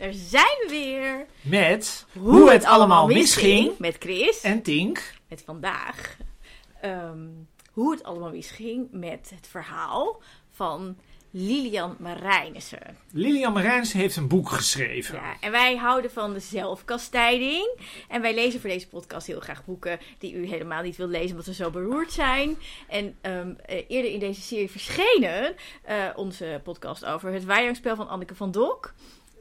Daar zijn we weer. Met hoe, het allemaal misging. Met Chris. En Tink. Met vandaag. ehm, hoe het allemaal misging met het verhaal van Lilian Marijnissen. Lilian Marijns heeft een boek geschreven. Ja, en wij houden van de zelfkastijding. En wij lezen voor deze podcast heel graag boeken die u helemaal niet wilt lezen omdat ze zo beroerd zijn. En ehm, eh, eerder in deze serie verschenen eh, onze podcast over het Wijnangspel van Anneke van Dok.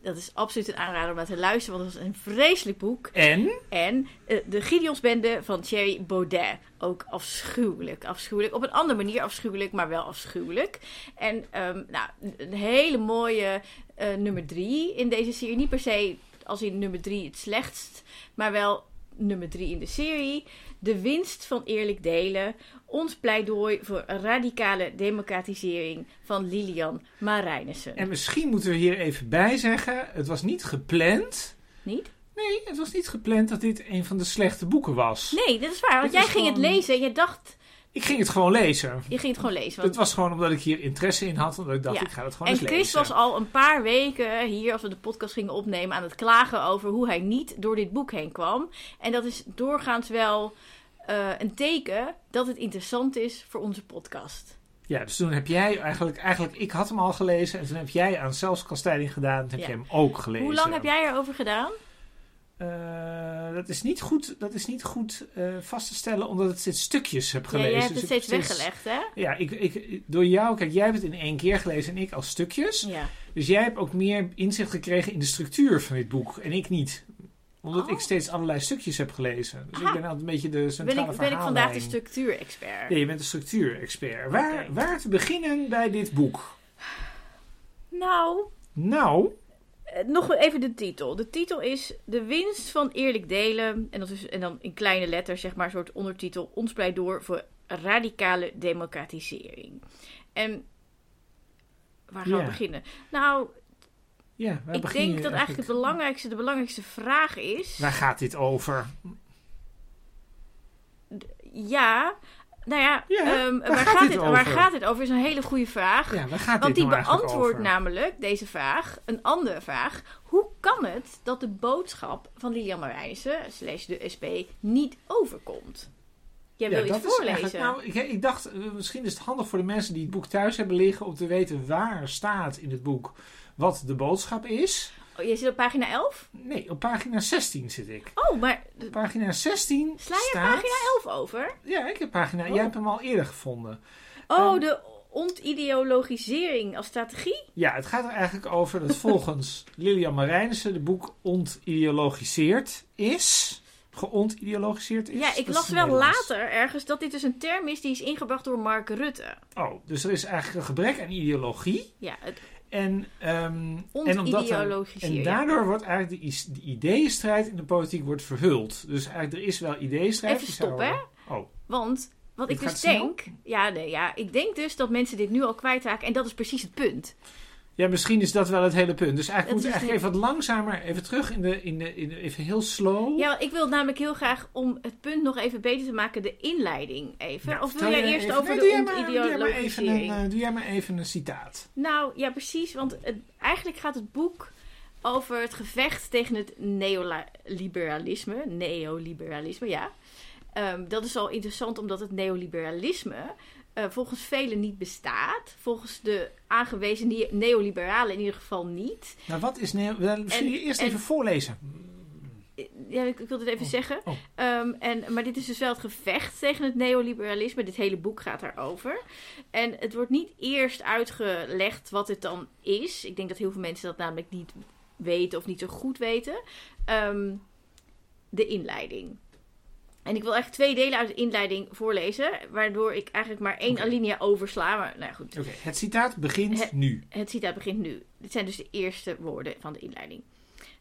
Dat is absoluut een aanrader om naar te luisteren, want het is een vreselijk boek. En En eh, de Gideonsbende van Thierry Baudet. Ook afschuwelijk. Afschuwelijk. Op een andere manier afschuwelijk, maar wel afschuwelijk. En ehm, nou, een hele mooie eh, nummer drie in deze serie. Niet per se als in nummer drie het slechtst, maar wel nummer drie in de serie. De winst van eerlijk delen. Ons pleidooi voor radicale democratisering van Lilian Marijnissen. En misschien moeten we hier even bij zeggen: het was niet gepland. Niet? Nee, het was niet gepland dat dit een van de slechte boeken was. Nee, dat is waar. Want Dit jij ging het lezen en je dacht... Ik ging het gewoon lezen. Je ging het gewoon lezen. want- Het was gewoon omdat ik hier interesse in had. Omdat ik dacht, Ja. ik ga het gewoon En eens Chris lezen. was al een paar weken hier, als we de podcast gingen opnemen, aan het klagen over hoe hij niet door dit boek heen kwam. En dat is doorgaans wel eh, een teken dat het interessant is voor onze podcast. Ja, dus toen heb jij eigenlijk, eigenlijk... Ik had hem al gelezen. En toen heb jij aan zelfskastijding gedaan. En heb Ja. jij hem ook gelezen. Hoe lang heb jij erover gedaan? Eh, dat is niet goed, dat is niet goed eh, vast te stellen, omdat ik steeds stukjes heb Ja, gelezen. jij hebt Dus het steeds weggelegd, hè? Ja, ik, ik, door jou, kijk, jij hebt het in één keer gelezen en ik als stukjes. Ja. Dus jij hebt ook meer inzicht gekregen in de structuur van dit boek en ik niet. Omdat Oh. ik steeds allerlei stukjes heb gelezen. Dus Aha. ik ben altijd een beetje de Ben centrale ik, ben ik vandaag de structuurexpert? Ja, je bent een structuurexpert. Waar, waar te beginnen bij dit boek? Nou, Nou, Nog even de titel. De titel is De winst van eerlijk delen. En, dat is, en dan in kleine letters, zeg maar, een soort ondertitel. Ons pleidooi voor radicale democratisering. En waar gaan Ja. we beginnen? Nou, ja, ik denk dat eigenlijk het belangrijkste, de belangrijkste vraag is... Waar gaat dit over? Ja, nou ja, Ja, ehm, waar waar, gaat dit over? waar gaat dit over? Is een hele goede vraag. Ja, waar gaat Want dit die nou beantwoordt over? namelijk deze vraag, een andere vraag. Hoe kan het dat de boodschap van Lilian Marijnissen, slash de SP, niet overkomt? Jij wil Ja, iets voorlezen. Nou, ik, ik dacht, eh, misschien is het handig voor de mensen die het boek thuis hebben liggen... om te weten waar staat in het boek wat de boodschap is. Oh, je zit op pagina 11? Nee, op pagina 16 zit ik. Oh, maar Op pagina 16 sla je staat... pagina 11 over? Ja, ik heb pagina... Oh. Jij hebt hem al eerder gevonden. Oh, Ehm. de ontideologisering als strategie? Ja, het gaat er eigenlijk over dat volgens Lilian Marijnissen... de boek ontideologiseerd is. Geontideologiseerd is. Ja, ik las wel Nederlands. later ergens dat dit dus een term is die is ingebracht door Mark Rutte. Oh, dus er is eigenlijk een gebrek aan ideologie. Ja, het En, ehm, en, omdat en daardoor wordt eigenlijk de, de ideeënstrijd in de politiek wordt verhuld. Dus eigenlijk er is wel ideeënstrijd. Even stoppen, worden- Oh, Want wat ik dus snel? denk. Ja, nee, ja, ik denk dus dat mensen dit nu al kwijtraken. En dat is precies het punt. Ja, misschien is dat wel het hele punt. Dus eigenlijk we is eigenlijk even wat langzamer, even terug in de, in de, in de even heel slow. Ja, ik wil namelijk heel graag om het punt nog even beter te maken, de inleiding even. Nou, of wil jij je eerst even- over nee, de maar- doe jij maar even een, ontideologisering? eh, Doe jij maar even een citaat. Nou, ja, precies. Want het, eigenlijk gaat het boek over het gevecht tegen het neoliberalisme. Neoliberalisme, ja. Ehm, dat is al interessant omdat het neoliberalisme eh, volgens velen niet bestaat. Volgens de aangewezen ne- neoliberalen in ieder geval niet. Nou, wat is... neo- wel, Misschien En- je eerst en- even voorlezen. Ja, ik, ik wil het even Oh, zeggen. oh. Ehm, en, maar dit is dus wel het gevecht tegen het neoliberalisme. Dit hele boek gaat daarover. En het wordt niet eerst uitgelegd wat het dan is. Ik denk dat heel veel mensen dat namelijk niet weten of niet zo goed weten. Ehm, de inleiding. En ik wil echt twee delen uit de inleiding voorlezen. Waardoor ik eigenlijk maar één alinea oversla. Maar nou goed, Oké, het citaat begint Het- nu. het citaat begint nu. Dit zijn dus de eerste woorden van de inleiding.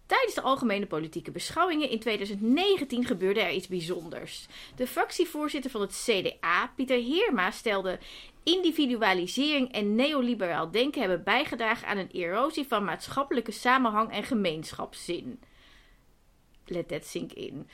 Tijdens de algemene politieke beschouwingen in 2019 gebeurde er iets bijzonders. De fractievoorzitter van het CDA, Pieter Heerma, stelde individualisering en neoliberaal denken hebben bijgedragen aan een erosie van maatschappelijke samenhang en gemeenschapszin. Let that sink in.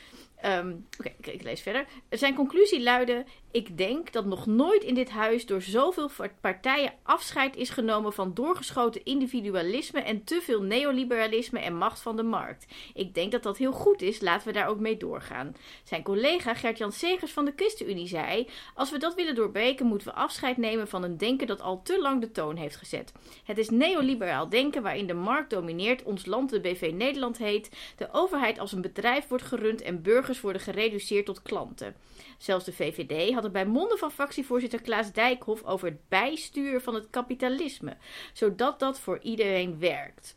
Ehm, Oké, ik, lees verder. Zijn conclusie luidde: Ik denk dat nog nooit in dit huis door zoveel partijen afscheid is genomen van doorgeschoten individualisme en te veel neoliberalisme en macht van de markt. Ik denk dat dat heel goed is, laten we daar ook mee doorgaan. Zijn collega Gert-Jan Segers van de ChristenUnie zei: Als we dat willen doorbreken, moeten we afscheid nemen van een denken dat al te lang de toon heeft gezet. Het is neoliberaal denken waarin de markt domineert, ons land de BV Nederland heet, de overheid als een bedrijf wordt gerund en burgers worden gereduceerd tot klanten. Zelfs de VVD had het bij monden van fractievoorzitter Klaas Dijkhoff over het bijstuur van het kapitalisme, zodat dat voor iedereen werkt.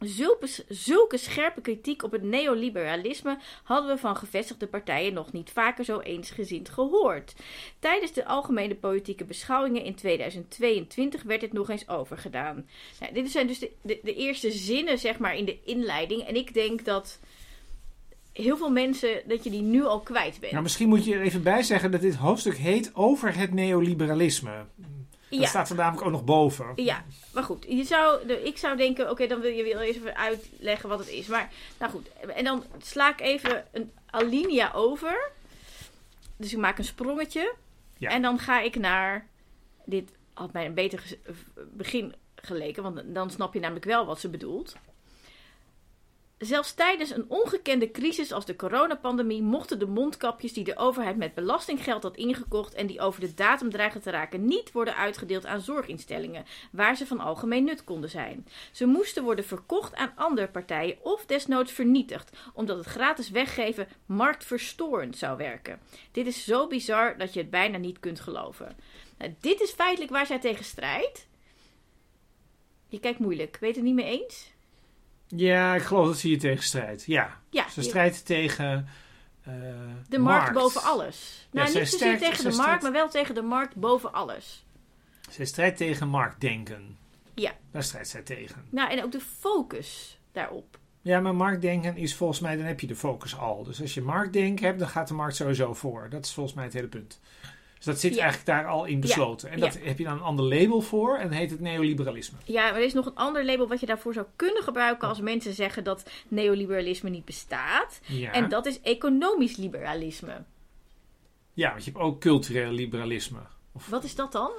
Zulke, zulke scherpe kritiek op het neoliberalisme hadden we van gevestigde partijen nog niet vaker zo eensgezind gehoord. Tijdens de algemene politieke beschouwingen in 2022 werd dit nog eens overgedaan. Nou, dit zijn dus de, de, de eerste zinnen zeg maar, in de inleiding. En ik denk dat heel veel mensen, dat je die nu al kwijt bent. Nou, misschien moet je er even bij zeggen dat dit hoofdstuk heet over het neoliberalisme. Dat ja. staat er namelijk ook nog boven. Ja, maar goed. Je zou, ik zou denken, oké, dan wil je wel eens even uitleggen wat het is. Maar, nou goed. En dan sla ik even een alinea over. Dus ik maak een sprongetje. Ja. En dan ga ik naar... Dit had mij een beter begin geleken. Want dan snap je namelijk wel wat ze bedoelt. Zelfs tijdens een ongekende crisis als de coronapandemie mochten de mondkapjes die de overheid met belastinggeld had ingekocht en die over de datum dreigen te raken niet worden uitgedeeld aan zorginstellingen, waar ze van algemeen nut konden zijn. Ze moesten worden verkocht aan andere partijen of desnoods vernietigd, omdat het gratis weggeven marktverstorend zou werken. Dit is zo bizar dat je het bijna niet kunt geloven. Nou, dit is feitelijk waar zij tegen strijdt. Je kijkt moeilijk, weet het niet mee eens? Ja, ik geloof dat ze hier tegen strijdt. Ja, Ja, ze strijdt tegen eh, De markt, boven alles. nou, zij niet zozeer tegen de markt, maar wel tegen de markt boven alles. Zij strijdt tegen marktdenken. Ja. Daar strijdt zij tegen. Nou, en ook de focus daarop. Ja, maar marktdenken is volgens mij, dan heb je de focus al. Dus als je marktdenken hebt, dan gaat de markt sowieso voor. Dat is volgens mij het hele punt. Dus dat zit Ja. eigenlijk daar al in besloten. En dat heb je dan een ander label voor en heet het neoliberalisme. Ja, maar er is nog een ander label wat je daarvoor zou kunnen gebruiken als mensen zeggen dat neoliberalisme niet bestaat. Ja. En dat is economisch liberalisme. ja, want je hebt ook cultureel liberalisme. Of, Wat is dat dan?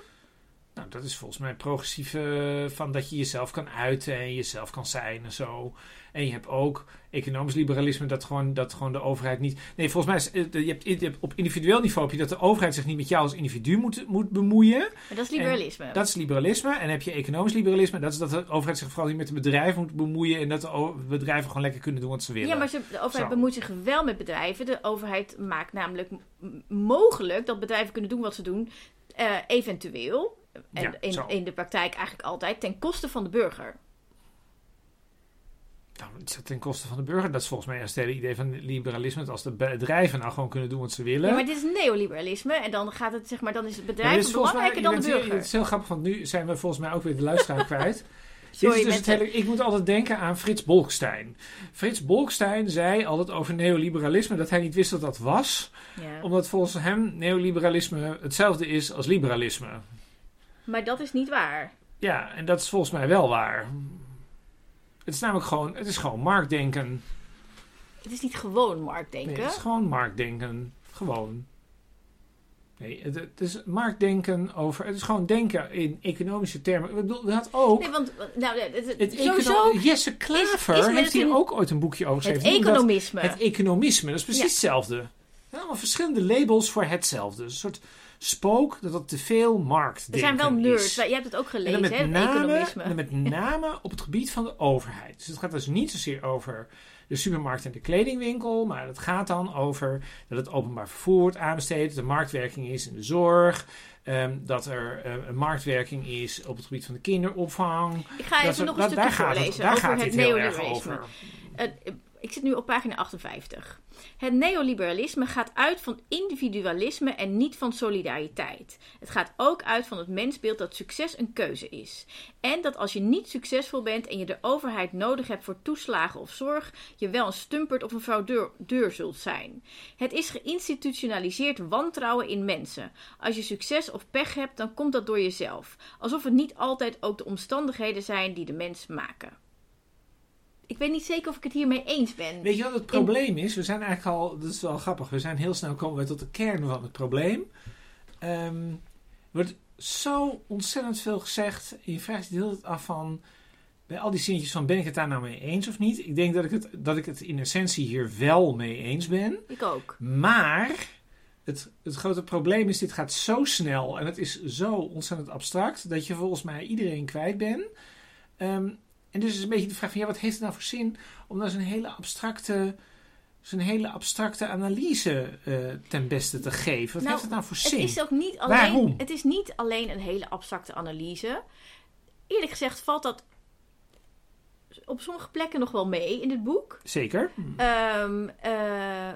Nou, dat is volgens mij progressief eh, van dat je jezelf kan uiten en jezelf kan zijn en zo. En je hebt ook economisch liberalisme, dat gewoon, dat gewoon de overheid niet. Nee, volgens mij is, eh, je hebt, je hebt op individueel niveau heb je dat de overheid zich niet met jou als individu moet, moet bemoeien. Maar dat is liberalisme. Dat is liberalisme. En heb je economisch liberalisme. Dat is dat de overheid zich vooral niet met de bedrijven moet bemoeien. En dat de bedrijven gewoon lekker kunnen doen wat ze willen. Ja, maar de overheid Zo. bemoeit zich wel met bedrijven. De overheid maakt namelijk mogelijk dat bedrijven kunnen doen wat ze doen, eh, eventueel. En Ja, in, in de praktijk eigenlijk altijd ten koste van de burger. Nou, ten koste van de burger. Dat is volgens mij het hele idee van liberalisme. Dat als de bedrijven nou gewoon kunnen doen wat ze willen. Ja, maar dit is neoliberalisme. En dan gaat het, zeg maar, dan is het bedrijf is mij- belangrijker dan de burger. Het is heel grappig, want nu zijn we volgens mij ook weer de luisteraar kwijt. Sorry, Dit is dus hele, ik moet altijd denken aan Frits Bolkestein. Frits Bolkestein zei altijd over neoliberalisme dat hij niet wist wat dat was. Ja. Omdat volgens hem neoliberalisme hetzelfde is als liberalisme. Maar dat is niet waar. Ja, en dat is volgens mij wel waar. Het is namelijk gewoon, het is gewoon marktdenken. Het is niet gewoon marktdenken. Nee, het is gewoon marktdenken. Gewoon. Nee, het, het is marktdenken over. Het is gewoon denken in economische termen. Ik bedoel, dat ook. Nee, want nou, het, het, het sowieso Jesse Klaver is heeft hier ook ooit een boekje over het geschreven. Omdat- economisme. Het economisme, dat is precies Ja. hetzelfde. Allemaal verschillende labels voor hetzelfde. Een soort spook dat dat te veel markt er zijn wel nerds. Je hebt het ook En gelezen, met, hè? Name, economisme. en met name op het gebied van de overheid. Dus het gaat dus niet zozeer over de supermarkt en de kledingwinkel. Maar het gaat dan over dat het openbaar vervoer wordt aanbesteed. Dat er marktwerking is in de zorg. ehm, dat er eh, een marktwerking is op het gebied van de kinderopvang. Ik ga Dat even er- nog een stukje voorlezen over gaat het dit heel erg neoliberalisme. over. Ik zit nu op pagina 58. Het neoliberalisme gaat uit van individualisme en niet van solidariteit. Het gaat ook uit van het mensbeeld dat succes een keuze is. En dat als je niet succesvol bent en je de overheid nodig hebt voor toeslagen of zorg, je wel een stumpert of een fraudeur deur zult zijn. Het is geïnstitutionaliseerd wantrouwen in mensen. Als je succes of pech hebt, dan komt dat door jezelf. Alsof het niet altijd ook de omstandigheden zijn die de mens maken. Ik weet niet zeker of ik het hiermee eens ben. Weet je wat het probleem is? We zijn eigenlijk al, dat is wel grappig, we zijn heel snel komen we tot de kern van het probleem. Ehm, er wordt zo ontzettend veel gezegd. En je vraagt je de hele tijd af van, bij al die zinnetjes van, ben ik het daar nou mee eens of niet? Ik denk dat ik het, dat ik het in essentie hier wel mee eens ben. Ik ook. Maar het, het grote probleem is, dit gaat zo snel en het is zo ontzettend abstract, dat je volgens mij iedereen kwijt bent. Ehm, en dus is een beetje de vraag van, ja, wat heeft het nou voor zin om daar zo'n hele abstracte, zo'n hele abstracte analyse eh, ten beste te geven? Wat Nou, heeft het nou voor Het zin? is ook niet alleen, Waarom? het is niet alleen een hele abstracte analyse. Eerlijk gezegd valt dat op sommige plekken nog wel mee in het boek. Zeker. Ehm, eh,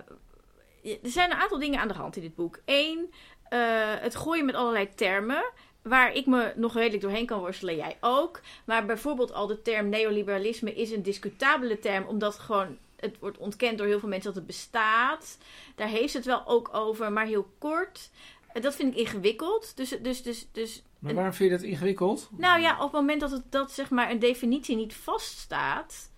er zijn een aantal dingen aan de hand in dit boek. Eén, eh, het gooien met allerlei termen. Waar ik me nog redelijk doorheen kan worstelen, jij ook. Maar bijvoorbeeld al de term neoliberalisme is een discutabele term, omdat gewoon het wordt ontkend door heel veel mensen dat het bestaat. Daar heeft het wel ook over, maar heel kort. Eh, Dat vind ik ingewikkeld. Dus, dus, dus, dus Maar waarom vind je dat ingewikkeld? nou ja, op het moment dat, het, dat zeg maar, een definitie niet vaststaat.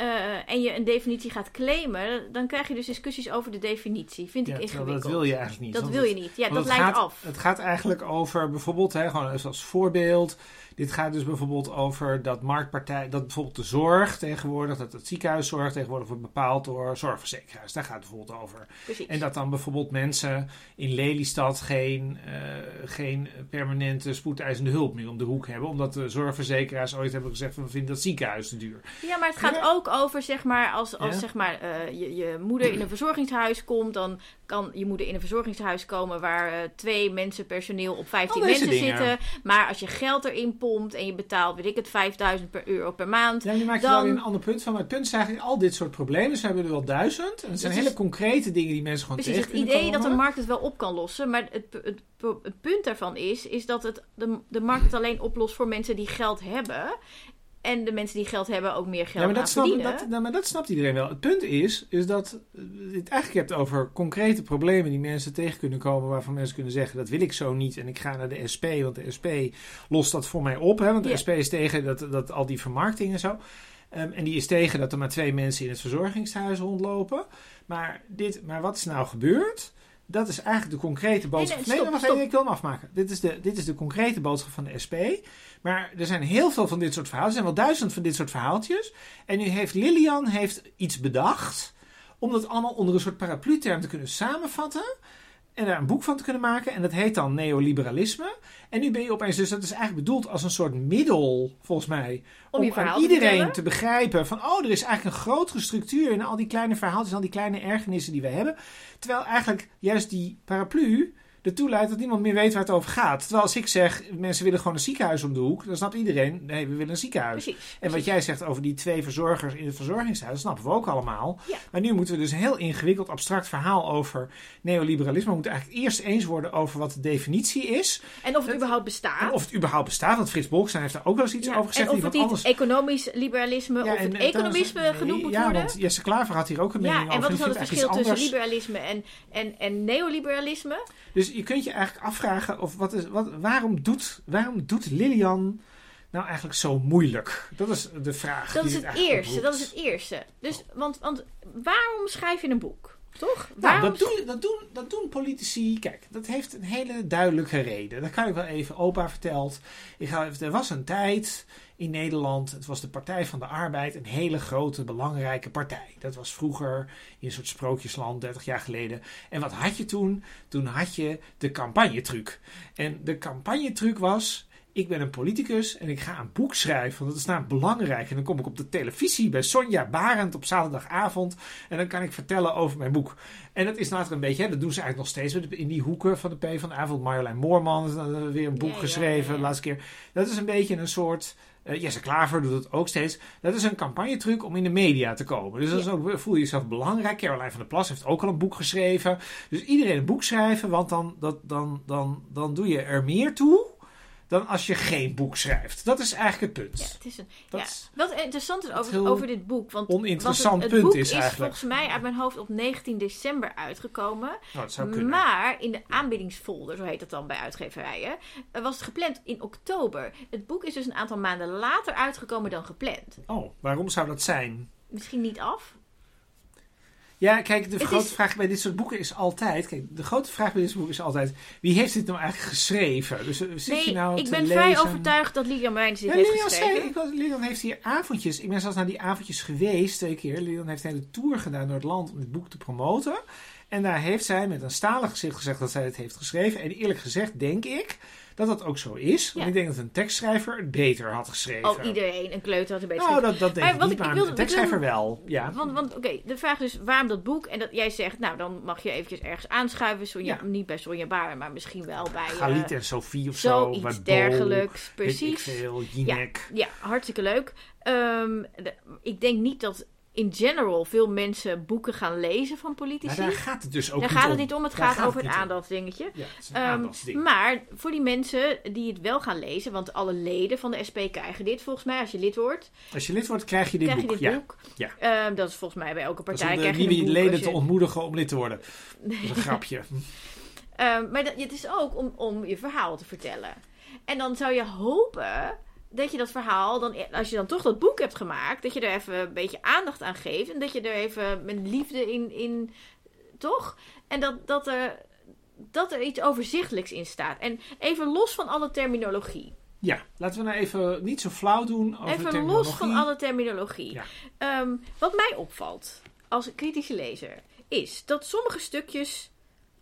Eh, en je een definitie gaat claimen, dan krijg je dus discussies over de definitie. Vind Ja, ik ingewikkeld. dat wil je eigenlijk niet. Dat wil je niet. Ja, dat leidt gaat, af. Het gaat eigenlijk over bijvoorbeeld, hè, gewoon als voorbeeld. Dit gaat dus bijvoorbeeld over dat marktpartij, dat bijvoorbeeld de zorg tegenwoordig, dat het ziekenhuiszorg tegenwoordig wordt bepaald door zorgverzekeraars. Daar gaat het bijvoorbeeld over. Precies. En dat dan bijvoorbeeld mensen in Lelystad geen, eh, geen permanente spoedeisende hulp meer om de hoek hebben. Omdat de zorgverzekeraars ooit hebben gezegd van we vinden dat ziekenhuis te duur. Ja, maar het gaat Ja. ook over, zeg maar, als, als Ja. zeg maar, eh, je, je moeder in een verzorgingshuis komt, dan kan je moeder in een verzorgingshuis komen waar eh, twee mensen personeel op 15 Al deze mensen dingen. zitten. Maar als je geld erin pompt en je betaalt, weet ik het, 5000 per euro per maand. Ja, je Dan- wel een ander punt van. Maar het punt is eigenlijk al dit soort problemen. Ze hebben er wel duizend. En het zijn Dus hele concrete dingen die mensen gewoon Precies, tegen het idee dat de markt het wel op kan lossen. Maar het, het, het punt daarvan is, is dat het, de, de markt het alleen oplost voor mensen die geld hebben. En de mensen die geld hebben ook meer geld Ja, maar dat, snapt, verdienen. dat, nou, maar dat snapt iedereen wel. Het punt is, is dat eh, je het eigenlijk hebt over concrete problemen die mensen tegen kunnen komen. Waarvan mensen kunnen zeggen, dat wil ik zo niet. En ik ga naar de SP, want de SP lost dat voor mij op. Hè, want de Ja. SP is tegen dat, dat, al die vermarkting en zo. Ehm, en die is tegen dat er maar twee mensen in het verzorgingshuis rondlopen. Maar, dit, maar wat is nou gebeurd? Dat is eigenlijk de concrete boodschap. nee, Nee, stop, even, ik wil hem afmaken. Dit is, de, dit is de concrete boodschap van de SP. Maar er zijn heel veel van dit soort verhalen. Er zijn wel duizend van dit soort verhaaltjes. En nu heeft Lilian heeft iets bedacht. Om dat allemaal onder een soort paraplu-term te kunnen samenvatten. En daar een boek van te kunnen maken. En dat heet dan neoliberalisme. En nu ben je opeens, dus dat is eigenlijk bedoeld als een soort middel, volgens mij. Om Om, aan iedereen te begrijpen van, oh, er is eigenlijk een grotere structuur in al die kleine verhaaltjes, al die kleine ergernissen die we hebben. Terwijl eigenlijk juist die paraplu ertoe leidt dat niemand meer weet waar het over gaat. Terwijl als ik zeg, mensen willen gewoon een ziekenhuis om de hoek, dan snapt iedereen, nee, we willen een ziekenhuis. Precies. En wat jij zegt over die twee verzorgers in het verzorgingshuis, dat snappen we ook allemaal. Ja. Maar nu moeten we dus een heel ingewikkeld, abstract verhaal over neoliberalisme. We moeten eigenlijk eerst eens worden over wat de definitie is. En of het Het- überhaupt bestaat. En of het überhaupt bestaat. Want Frits Bolkestein heeft daar ook wel eens iets Ja, over gezegd. en of het niet anders... economisch liberalisme Ja, of het eh, economisme genoemd moet ja, worden. want Jesse Klaver had hier ook een mening Ja, over. en wat is dan het verschil tussen liberalisme en, en, en neoliberalisme? Dus je kunt je eigenlijk afvragen, of wat is, wat, waarom, doet, waarom doet Lilian nou eigenlijk zo moeilijk? Dat is de vraag. Dat die is het eerste. oproept. Dat is het eerste. Dus, want, want waarom schrijf je een boek? Toch? Nou, Waarom dat doen, dat, doen, dat doen politici. Kijk, dat heeft een hele duidelijke reden. Dat kan ik wel even opa verteld. Ik ga, even- er was een tijd in Nederland. Het was de Partij van de Arbeid. Een hele grote, belangrijke partij. Dat was vroeger in een soort sprookjesland, 30 jaar geleden. En wat had je toen? Toen had je de campagnetruc. En de campagnetruc was. Ik ben een politicus en ik ga een boek schrijven. Want dat is namelijk belangrijk. En dan kom ik op de televisie bij Sonja Barend op zaterdagavond. En dan kan ik vertellen over mijn boek. En dat is later een beetje, hè, dat doen ze eigenlijk nog steeds in die hoeken van de P van de avond. Marjolein Moorman heeft dan weer een boek Ja, geschreven ja, ja. de laatste keer. Dat is een beetje een soort. eh, Jesse Klaver doet het ook steeds. Dat is een campagnetruc om in de media te komen. Dus dat is ook, voel je jezelf belangrijk. Caroline van der Plas heeft ook al een boek geschreven. Dus iedereen een boek schrijven, want dan, dat, dan, dan, dan doe je er meer toe dan als je geen boek schrijft. Dat is eigenlijk het punt. Ja, het is een, Dat ja. is Wat interessant is over, over dit boek. Want, oninteressant het, het punt boek is is eigenlijk. volgens mij uit mijn hoofd op 19 december uitgekomen. Oh, dat zou kunnen. Maar in de aanbiedingsfolder, zo heet dat dan bij uitgeverijen, eh, was het gepland in oktober. Het boek is dus een aantal maanden later uitgekomen dan gepland. Oh, waarom zou dat zijn? Misschien niet af. Ja, kijk, de Het grote is- vraag bij dit soort boeken is altijd... Kijk, de grote vraag bij dit soort boek is altijd... Wie heeft dit nou eigenlijk geschreven? Dus eh, zit Nee, je nou ik te ben lezen? vrij overtuigd dat Lilian Wijns dit Ja, heeft Lilian, geschreven. zei, ik, Lilian heeft hier avondjes... Ik ben zelfs naar die avondjes geweest, twee keer. Lilian heeft een hele tour gedaan door het land om dit boek te promoten. En daar heeft zij met een stalen gezicht gezegd dat zij het heeft geschreven. En eerlijk gezegd denk ik dat dat ook zo is. Want Ja. ik denk dat een tekstschrijver het beter had geschreven. Oh, iedereen, een kleuter had een beetje Nou, dat, dat denk Maar ik wat niet, ik- wilde- een ik wilde- tekstschrijver wel. Ja. Want, want oké, de vraag is waarom dat boek? En dat jij zegt, nou dan mag je eventjes ergens aanschuiven. Sonja, Ja. Niet bij Sonja Baren, maar misschien wel bij eh, Galit en Sophie of zo. zoiets dergelijks. Weet ik Precies. veel, Jinek. Ja, hartstikke leuk. Ehm, de- ik denk niet dat in general veel mensen boeken gaan lezen van Maar politici. daar gaat het dus ook Daar niet gaat om. het niet om, het Daar gaat over het aandachtsdingetje. Ja, een Ehm, aandachtsding. maar voor die mensen die het wel gaan lezen, want alle leden van de SP krijgen dit volgens mij als je lid wordt, Als je lid wordt, krijg je dit krijg je boek. dit ja. boek. Ja. Ehm, dat is volgens mij bij elke Dat is partij. om de nieuwe leden te ontmoedigen om lid te worden. Dat is een grapje. Ehm, maar dat, het is ook om, om je verhaal te vertellen. En dan zou je hopen dat je dat verhaal, dan, als je dan toch dat boek hebt gemaakt, dat je er even een beetje aandacht aan geeft. En dat je er even met liefde in, in toch? En dat, dat, er, dat er iets overzichtelijks in staat. En even los van alle terminologie. Ja, laten we nou even niet zo flauw doen over Even terminologie. los van alle terminologie. Ja. Ehm, wat mij opvalt als kritische lezer is dat sommige stukjes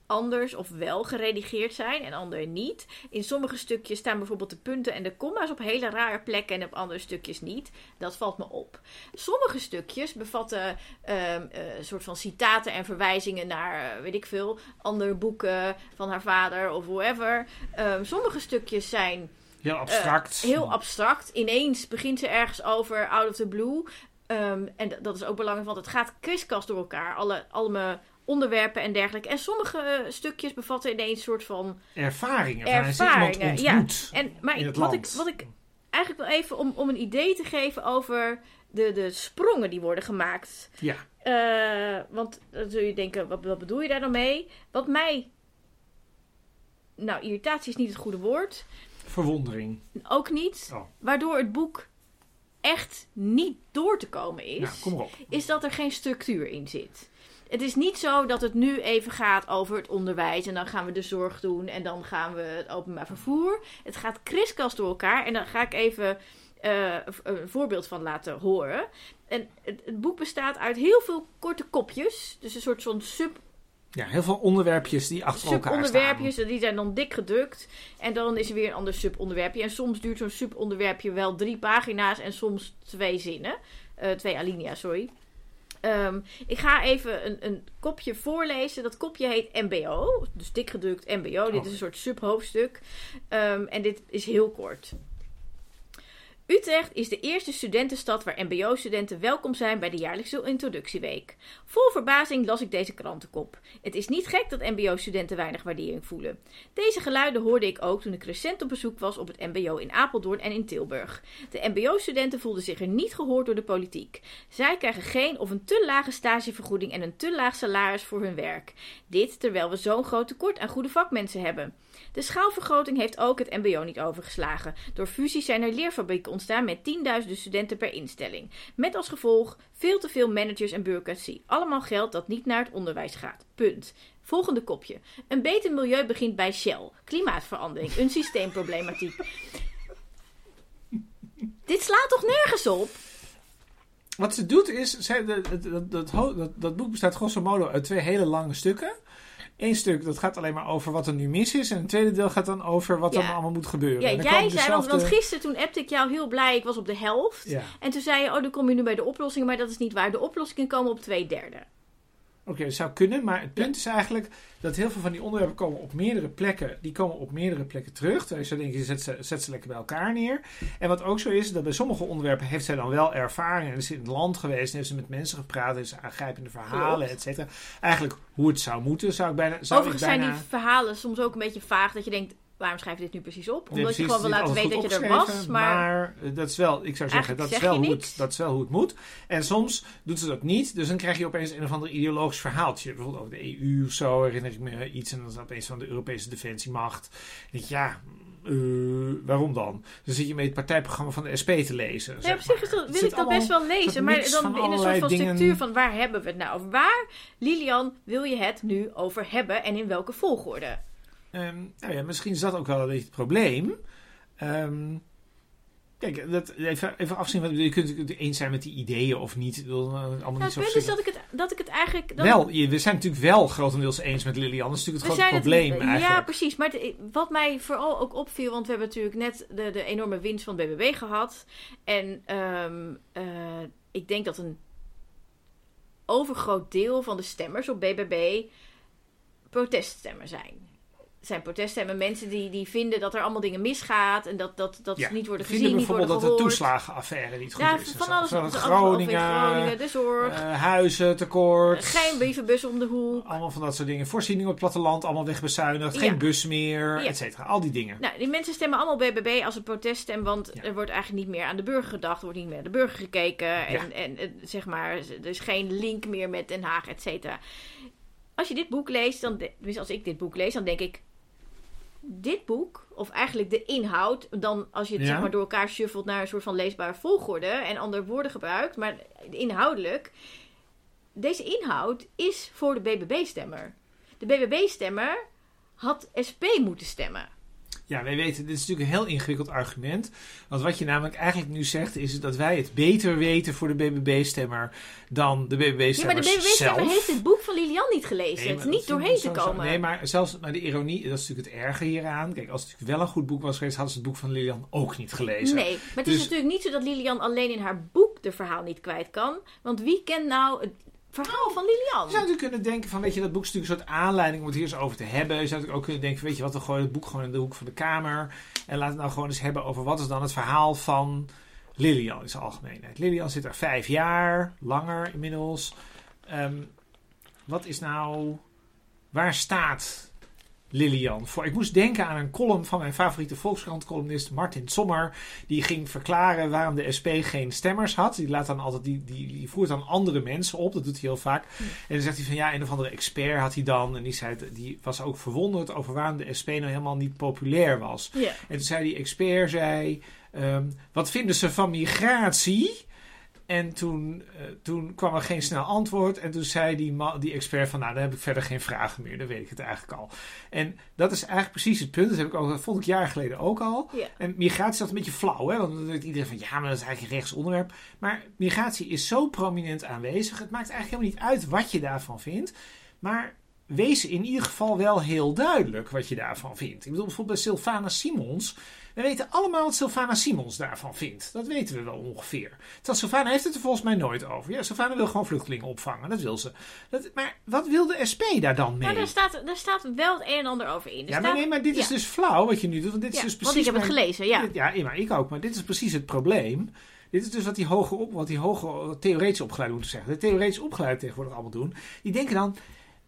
anders of wel geredigeerd zijn en andere niet. In sommige stukjes staan bijvoorbeeld de punten en de komma's op hele rare plekken en op andere stukjes niet. Dat valt me op. Sommige stukjes bevatten ehm, eh, een soort van citaten en verwijzingen naar, eh, weet ik veel, andere boeken van haar vader of whoever. Ehm, sommige stukjes zijn Heel abstract. eh, heel abstract. Ineens begint ze ergens over out of the blue. Ehm, en dat is ook belangrijk, want het gaat kriskast door elkaar. Alle, alle onderwerpen en dergelijke. En sommige eh, stukjes bevatten ineens een soort van ervaringen. Ervaringen. Ja. En, maar ik- wat, ik, wat ik eigenlijk wel even om, om een idee te geven over de, de sprongen die worden gemaakt. Ja, Eh, want dan zul je denken, wat, wat bedoel je daar dan mee? Wat mij. Nou, irritatie is niet het goede woord. verwondering. Ook niet. Oh. Waardoor het boek echt niet door te komen is. Nou, kom. Is dat er geen structuur in zit. Het is niet zo dat het nu even gaat over het onderwijs. En dan gaan we de zorg doen. En dan gaan we het openbaar vervoer. Het gaat kriskast door elkaar. En dan ga ik even eh, een voorbeeld van laten horen. En het, het boek bestaat uit heel veel korte kopjes. Dus een soort van sub Ja, heel veel onderwerpjes die achter elkaar staan. subonderwerpjes. Die zijn dan dik gedrukt. En dan is er weer een ander subonderwerpje. En soms duurt zo'n subonderwerpje wel drie pagina's. En soms twee zinnen. Eh, twee alinea's, sorry. Ehm, ik ga even een, een kopje voorlezen. Dat kopje heet MBO. Dus dik gedrukt MBO. Dit Oh. is een soort subhoofdstuk. Ehm, en dit is heel kort. Utrecht is de eerste studentenstad waar MBO-studenten welkom zijn bij de jaarlijkse introductieweek. Vol verbazing las ik deze krantenkop. Het is niet gek dat MBO-studenten weinig waardering voelen. Deze geluiden hoorde ik ook toen ik recent op bezoek was op het MBO in Apeldoorn en in Tilburg. De MBO-studenten voelden zich er niet gehoord door de politiek. Zij krijgen geen of een te lage stagevergoeding en een te laag salaris voor hun werk. Dit terwijl we zo'n groot tekort aan goede vakmensen hebben. De schaalvergroting heeft ook het MBO niet overgeslagen. Door fusie zijn er leerfabrieken ontstaan met tienduizenden studenten per instelling. Met als gevolg veel te veel managers en bureaucratie. Allemaal geld dat niet naar het onderwijs gaat. Punt. Volgende kopje. Een beter milieu begint bij Shell. Klimaatverandering. Een systeemproblematiek. Dit slaat toch nergens op? Wat ze doet is, dat, dat, dat boek bestaat grosso modo uit twee hele lange stukken. Eén stuk dat gaat alleen maar over wat er nu mis is. En het tweede deel gaat dan over wat Ja. er allemaal moet gebeuren. Ja, jij zei, want, want gisteren toen appte ik jou heel blij, ik was op de helft. Ja. En toen zei je, oh dan kom je nu bij de oplossingen, maar dat is niet waar. De oplossingen komen op twee derde. Oké, dat zou kunnen, maar het punt is eigenlijk dat heel veel van die onderwerpen komen op meerdere plekken. Die komen op meerdere plekken terug. Dus je zou denken, je zet ze, zet ze lekker bij elkaar neer. En wat ook zo is, dat bij sommige onderwerpen heeft zij dan wel ervaring. En is in het land geweest en heeft ze met mensen gepraat. Heeft ze aangrijpende verhalen, et cetera. Eigenlijk hoe het zou moeten, zou ik bijna... Zou Overigens ik bijna... zijn die verhalen soms ook een beetje vaag. Dat je denkt, waarom schrijf je dit nu precies op? Nee, Omdat je gewoon wil laten weten dat je er was, maar... eh, dat is wel, ik zou zeggen, dat is, wel hoe het, dat is wel hoe het moet. En soms doet ze dat niet, dus dan krijg je opeens een of ander ideologisch verhaaltje. Bijvoorbeeld over de EU of zo, herinner ik me iets. En dan is dat opeens van de Europese defensiemacht. Denk ja, eh, waarom dan? Dan zit je met het partijprogramma van de SP te lezen. Ja, op zich wil ik dat best wel lezen. Maar dan in een soort van dingen. structuur van waar hebben we het nou? Waar, Lilian, wil je het nu over hebben en in welke volgorde? Ehm, nou ja, misschien is dat ook wel een beetje het probleem. Ehm, kijk, dat, even, even afzien. Wat, je kunt het eens zijn met die ideeën of niet. Wil, eh, allemaal Nou, niet het zo punt is dat ik het, dat ik het eigenlijk... Wel, je- we zijn natuurlijk wel grotendeels eens met Lilian. Dat is natuurlijk het grote probleem het, eigenlijk. Ja, precies. Maar het- wat mij vooral ook opviel, want we hebben natuurlijk net de, de enorme winst van BBB gehad. En ehm, eh, ik denk dat een overgroot deel van de stemmers op BBB proteststemmen zijn. Zijn proteststemmen, mensen die, die vinden dat er allemaal dingen misgaat en dat, dat, dat ze niet worden vinden gezien, niet worden bijvoorbeeld dat de toeslagenaffaire niet goed ja, is. en van alles. Groningen, Groningen, de zorg, eh, huizen tekort. geen brievenbus om de hoek. Allemaal van dat soort dingen. Voorzieningen op het platteland, allemaal wegbezuinigd. Ja. Geen bus meer, Ja. et cetera. Al die dingen. Nou, die mensen stemmen allemaal BBB als een proteststem, want Ja. er wordt eigenlijk niet meer aan de burger gedacht, er wordt niet meer aan de burger gekeken en, Ja. en, eh, zeg maar, er is geen link meer met Den Haag, et cetera. Als je dit boek leest, dan, tenminste als ik dit boek lees, dan denk ik, dit boek, of eigenlijk de inhoud, dan als je het Ja. zeg maar door elkaar shuffelt naar een soort van leesbare volgorde en andere woorden gebruikt, maar inhoudelijk, deze inhoud is voor de BBB-stemmer. De BBB-stemmer had SP moeten stemmen. Ja, wij weten, dit is natuurlijk een heel ingewikkeld argument. Want wat je namelijk eigenlijk nu zegt, is dat wij het beter weten voor de BBB-stemmer dan de Ja, maar de BBB-stemmer zelf. heeft het boek van Lilian niet gelezen. Nee, het is niet doorheen te komen. Nee, maar zelfs maar de ironie, dat is natuurlijk het erge hieraan. Kijk, als het natuurlijk wel een goed boek was geweest, hadden ze het boek van Lilian ook niet gelezen. Nee, maar het Dus- is natuurlijk niet zo dat Lilian alleen in haar boek de verhaal niet kwijt kan. Want wie kent nou het verhaal van Je Lilian? zou natuurlijk kunnen denken van, weet je, dat boek is natuurlijk een soort aanleiding om het hier eens over te hebben. Je zou natuurlijk ook kunnen denken, weet je wat, we gooien het boek gewoon in de hoek van de kamer. En laten we nou gewoon eens hebben over wat is dan het verhaal van Lilian in zijn algemeenheid. Lilian zit er vijf jaar, langer inmiddels. Ehm, wat is nou, waar staat Lilian voor? Ik moest denken aan een column van mijn favoriete Volkskrant-columnist Martin Sommer. Die ging verklaren waarom de SP geen stemmers had. Die, laat dan altijd, die, die, die voert dan andere mensen op. Dat doet hij heel vaak. En dan zegt hij van ja, een of andere expert had hij dan. En die, zei, die was ook verwonderd over waarom de SP nou helemaal niet populair was. Ja. En toen zei die expert, zei, ehm, wat vinden ze van migratie? En toen, eh, toen kwam er geen snel antwoord. En toen zei die, die expert van, nou, dan heb ik verder geen vragen meer. Dan weet ik het eigenlijk al. En dat is eigenlijk precies het punt. Dat heb ik ook, dat vond ik jaren geleden ook al. En migratie is dat een beetje flauw, hè? Want dan denkt iedereen van, ja, maar dat is eigenlijk een rechtsonderwerp. Maar migratie is zo prominent aanwezig. Het maakt eigenlijk helemaal niet uit wat je daarvan vindt. Maar wees in ieder geval wel heel duidelijk wat je daarvan vindt. Ik bedoel bijvoorbeeld bij Sylvana Simons. We weten allemaal wat Sylvana Simons daarvan vindt. Dat weten we wel ongeveer. Terwijl Sylvana heeft het er volgens mij nooit over. Ja, Sylvana wil gewoon vluchtelingen opvangen. Dat wil ze. Dat, maar wat wil de SP daar dan mee? Nou, daar staat, daar staat wel het een en ander over in. Er ja, maar staat- nee, maar dit is dus flauw wat je nu doet. Want dit is dus precies want ik heb het gelezen, ja. dit- ja, maar ik ook. Maar dit is precies het probleem. Dit is dus wat die hoger op, wat die hoger theoretisch opgeleid moeten zeggen. De theoretisch opgeleid tegenwoordig allemaal doen. Die denken dan,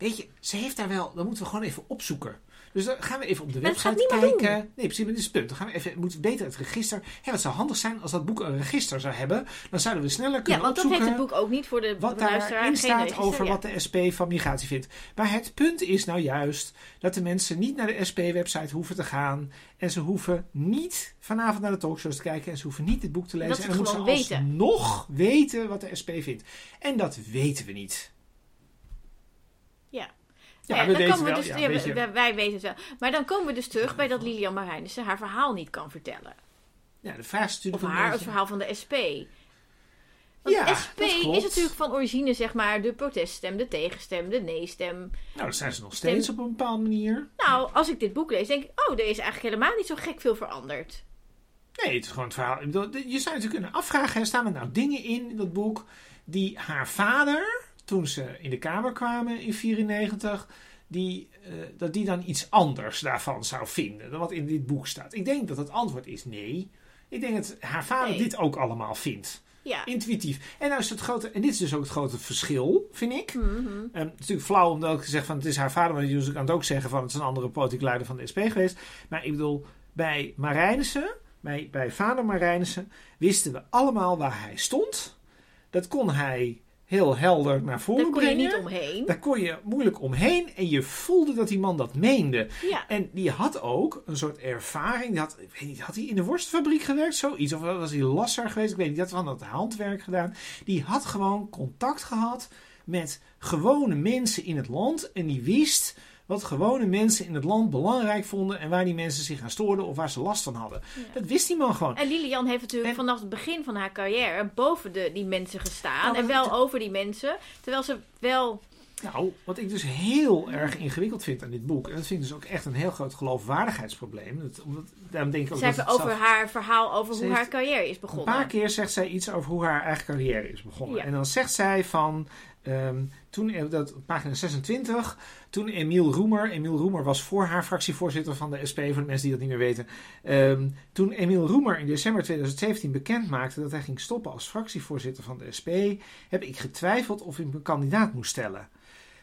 weet je, ze heeft daar wel, dan moeten we gewoon even opzoeken. Dus dan gaan we even op de Maar website kijken. Nee, precies, maar dit is het punt. Dan gaan we even, moeten we beter het register. Ja, wat zou handig zijn als dat boek een register zou hebben. Dan zouden we sneller Ja, kunnen want dat heeft het boek ook niet voor de wat daarin staat register, over ja. wat de SP van migratie vindt. Maar het punt is nou juist dat de mensen niet naar de SP-website hoeven te gaan. En ze hoeven niet vanavond naar de talkshows te kijken. En ze hoeven niet dit boek te lezen. Dat ze en dan het moeten ze weten. alsnog weten wat de SP vindt. En dat weten we niet. Ja. Ja, we dan komen we wel, dus, ja, weet wij, wij weten het wel. Maar dan komen we dus terug bij dat Lilian Marijnissen haar verhaal niet kan vertellen. Ja, de vraag is Of natuurlijk een haar, het verhaal van de SP. Want Ja, de SP is natuurlijk van origine zeg maar de proteststem, de tegenstem, de nee-stem. Nou, dat zijn ze nog steeds op een bepaalde manier. Nou, als ik dit boek lees, denk ik, oh, er is eigenlijk helemaal niet zo gek veel veranderd. Nee, het is gewoon het verhaal. Je zou natuurlijk kunnen afvragen, staan er nou dingen in in dat boek die haar vader, toen ze in de Kamer kwamen in 94, die, eh, dat die dan iets anders daarvan zou vinden dan wat in dit boek staat. Ik denk dat het antwoord is nee. Ik denk dat haar vader Nee. dit ook allemaal vindt. Ja. Intuïtief. En nou is het grote, en dit is dus ook het grote verschil, vind ik. Mhm. Um, het is natuurlijk flauw omdat ik zeg van het is haar vader, maar je kan het ook zeggen van het is een andere politiek leider van de SP geweest. Maar ik bedoel, bij Marijnissen, bij, bij vader Marijnissen, wisten we allemaal waar hij stond. Dat kon hij heel helder naar voren Daar kon je brengen. niet omheen. Daar kon je moeilijk omheen en je voelde dat die man dat meende. Ja. En die had ook een soort ervaring. Die had, ik weet niet, had hij in de worstfabriek gewerkt? Zoiets. Of was hij lasser geweest? Ik weet niet. Die had van dat handwerk gedaan. Die had gewoon contact gehad met gewone mensen in het land. En die wist wat gewone mensen in het land belangrijk vonden. En waar die mensen zich aan stoorden of waar ze last van hadden. Ja. Dat wist die man gewoon. En Lilian heeft natuurlijk En- vanaf het begin van haar carrière boven de, die mensen gestaan. Nou, en wel over die mensen. Terwijl ze wel... Nou, wat ik dus heel erg ingewikkeld vind aan dit boek. En dat vind ik dus ook echt een heel groot geloofwaardigheidsprobleem. Dat, omdat, daarom denk ik ook Ze dat het over zelf- haar verhaal over hoe heeft haar carrière is Een begonnen. paar keer zegt zij iets over hoe haar eigen carrière is begonnen. Ja. En dan zegt zij van. Ehm, toen, dat, pagina 26, toen Emiel Roemer, Emiel Roemer was voor haar fractievoorzitter van de SP, voor de mensen die dat niet meer weten. Ehm, toen Emiel Roemer in december 2017 bekend maakte dat hij ging stoppen als fractievoorzitter van de SP, heb ik getwijfeld of ik mijn kandidaat moest stellen.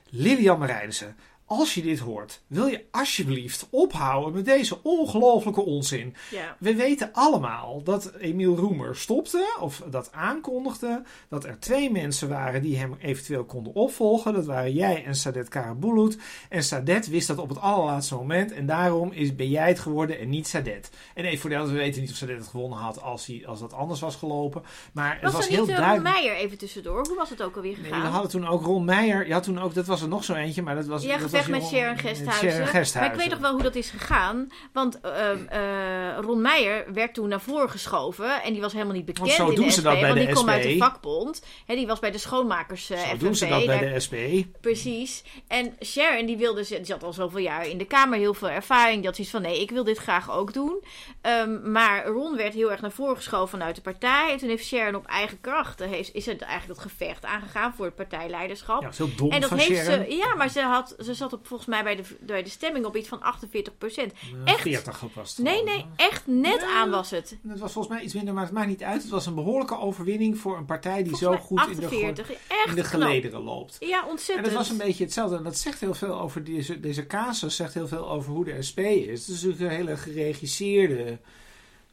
Lilian Marijnissen, als je dit hoort, wil je alsjeblieft ophouden met deze ongelofelijke onzin. Ja. We weten allemaal dat Emiel Roemer stopte, of dat aankondigde, dat er twee mensen waren die hem eventueel konden opvolgen. Dat waren jij en Sadet Karabulut. En Sadet wist dat op het allerlaatste moment en daarom is, ben jij het geworden en niet Sadet. En even voor de we weten niet of Sadet het gewonnen had als, hij, als dat anders was gelopen. Maar het Was, was er heel niet uh, duidelijk. Meijer even tussendoor? Hoe was het ook alweer Nee, gegaan? we hadden toen ook Ron Meijer. Je had toen ook, dat was er nog zo eentje, maar dat was. Ja, dat was met Ron- Sharon Gesthuizen. Sharon Maar ik weet nog wel hoe dat is gegaan. Want ehm, eh, Ron Meijer werd toen naar voren geschoven. En die was helemaal niet bekend zo in doen de ze SP. dat bij want die kwam uit de vakbond. Hè, die was bij de schoonmakers eh Zo doen ze dat bij Daar- de SP. Precies. En Sharon, die wilde, ze- die zat al zoveel jaar in de Kamer, heel veel ervaring. Had zoiets van, nee, ik wil dit graag ook doen. Ehm, maar Ron werd heel erg naar voren geschoven vanuit de partij. En toen heeft Sharon op eigen krachten, heeft, is het eigenlijk dat gevecht aangegaan voor het partijleiderschap. Ja, dat is heel dom en dat heeft Sharon. ze, ja, maar ze, had, ze zat op, volgens mij bij de, bij de stemming op iets van 48 procent. Echt? 40 was het Nee, nee, echt net aan was het. Het was volgens mij iets minder, maar het maakt niet uit. Het was een behoorlijke overwinning voor een partij die Volgens zo goed in de, 48, go- echt in de knap. gelederen loopt. Ja, En ontzettend. dat was een beetje hetzelfde. En dat zegt heel veel over deze, deze casus, zegt heel veel over hoe de SP is. Het is natuurlijk een hele geregisseerde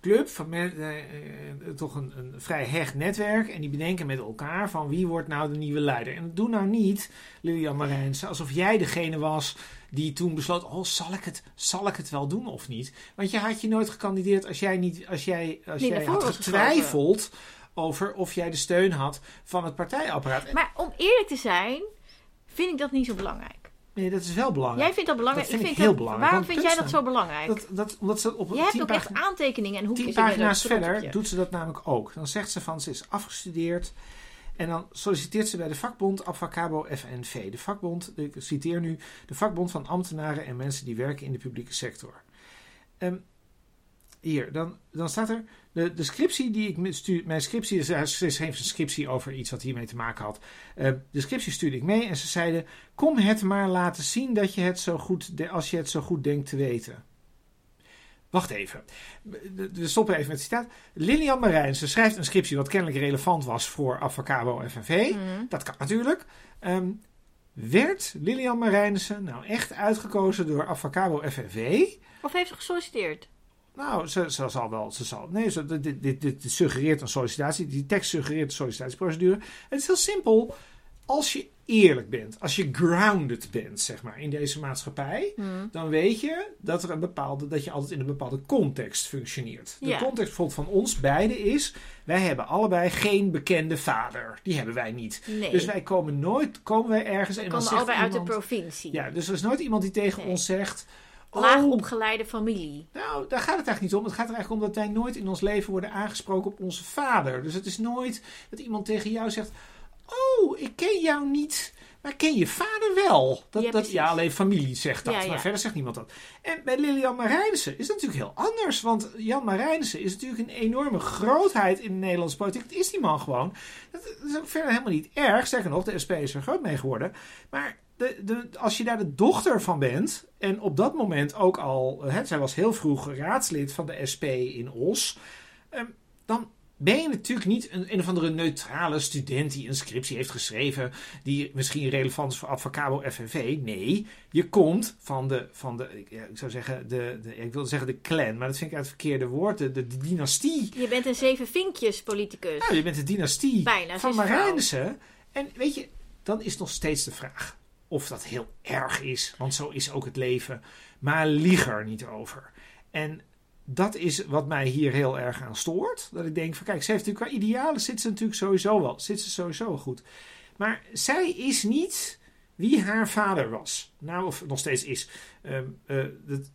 club, van men, eh, eh, toch een, een vrij hecht netwerk. En die bedenken met elkaar van wie wordt nou de nieuwe leider. En doe nou niet, Lilian Marijns, alsof jij degene was die toen besloot, oh, zal ik het, zal ik het wel doen of niet? Want je had je nooit gekandideerd als jij, niet, als jij, als jij had getwijfeld over of jij de steun had van het partijapparaat. Maar om eerlijk te zijn, vind ik dat niet zo belangrijk. Nee, dat is wel belangrijk. Jij vindt dat belangrijk. Dat vind ik vind heel dat- belangrijk, Waarom vind jij dat zo belangrijk? Dat, dat, omdat ze op Jij hebt ook echt aantekeningen en hoekjes. tien pagina's verder doet ze dat namelijk ook. Dan zegt ze van ze is afgestudeerd. En dan solliciteert ze bij de vakbond Abfacabo FNV. De vakbond, ik citeer nu, de vakbond van ambtenaren en mensen die werken in de publieke sector. Ehm, hier, dan, dan staat er, de, de scriptie die ik stuur, mijn scriptie, ze ze schreef een scriptie over iets wat hiermee te maken had. Eh, de scriptie stuurde ik mee en ze zeiden, kom het maar laten zien dat je het zo goed, de- als je het zo goed denkt te weten. Wacht even. We stoppen even met het citaat. Lilian Marijnse schrijft een scriptie wat kennelijk relevant was voor Avocabo FNV. Mhm. Dat kan natuurlijk. Ehm, werd Lilian Marijnissen nou echt uitgekozen door Avocabo FNV? Of heeft ze gesolliciteerd? Nou, ze, ze zal wel. Ze zal, nee, ze, dit, dit, dit, suggereert een sollicitatie. Die tekst suggereert een sollicitatieprocedure. Het is heel simpel. Als je eerlijk bent, als je grounded bent, zeg maar, in deze maatschappij, Mhm. dan weet je dat, er een bepaalde, dat je altijd in een bepaalde context functioneert. De context bijvoorbeeld van ons beiden is, wij hebben allebei geen bekende vader. Die hebben wij niet. Nee. Dus wij komen nooit, komen wij ergens en We dan komen allebei uit de iemand- provincie. Ja, dus er is nooit iemand die tegen Nee. ons zegt, Laag oh, opgeleide familie. nou, daar gaat het eigenlijk niet om. Het gaat er eigenlijk om dat wij nooit in ons leven worden aangesproken op onze vader. Dus het is nooit dat iemand tegen jou zegt: Oh, ik ken jou niet, maar ken je vader wel. Dat, Ja, dat, ja alleen familie zegt dat, Ja, ja. maar verder zegt niemand dat. En bij Lilian Marijnissen is het natuurlijk heel anders. Want Jan Marijnissen is natuurlijk een enorme grootheid in de Nederlandse politiek. Dat is die man gewoon. Dat is ook verder helemaal niet erg. Sterker nog, de SP is er groot mee geworden. Maar de, de, als je daar de dochter van bent, en op dat moment ook al, hè, zij was heel vroeg raadslid van de SP in Os, ehm, dan ben je natuurlijk niet een, een of andere neutrale student die een scriptie heeft geschreven. die misschien relevant is voor Advocabo FNV. Nee, je komt van de. Van de ik, ja, ik zou zeggen, de, de, ik wilde zeggen de clan, maar dat vind ik uit het verkeerde woord. De, de, de dynastie. Je bent een zeven vinkjes politicus. Nou, je bent de dynastie Bijna, van. Marijnissen. En weet je, dan is nog steeds de vraag of dat heel erg is. Want zo is ook het leven. Maar lieg er niet over. En dat is wat mij hier heel erg aan stoort. Dat ik denk van kijk, ze heeft natuurlijk qua idealen zit ze natuurlijk sowieso wel. Zit ze sowieso goed. Maar zij is niet wie haar vader was. Nou, of nog steeds is. Ehm, eh,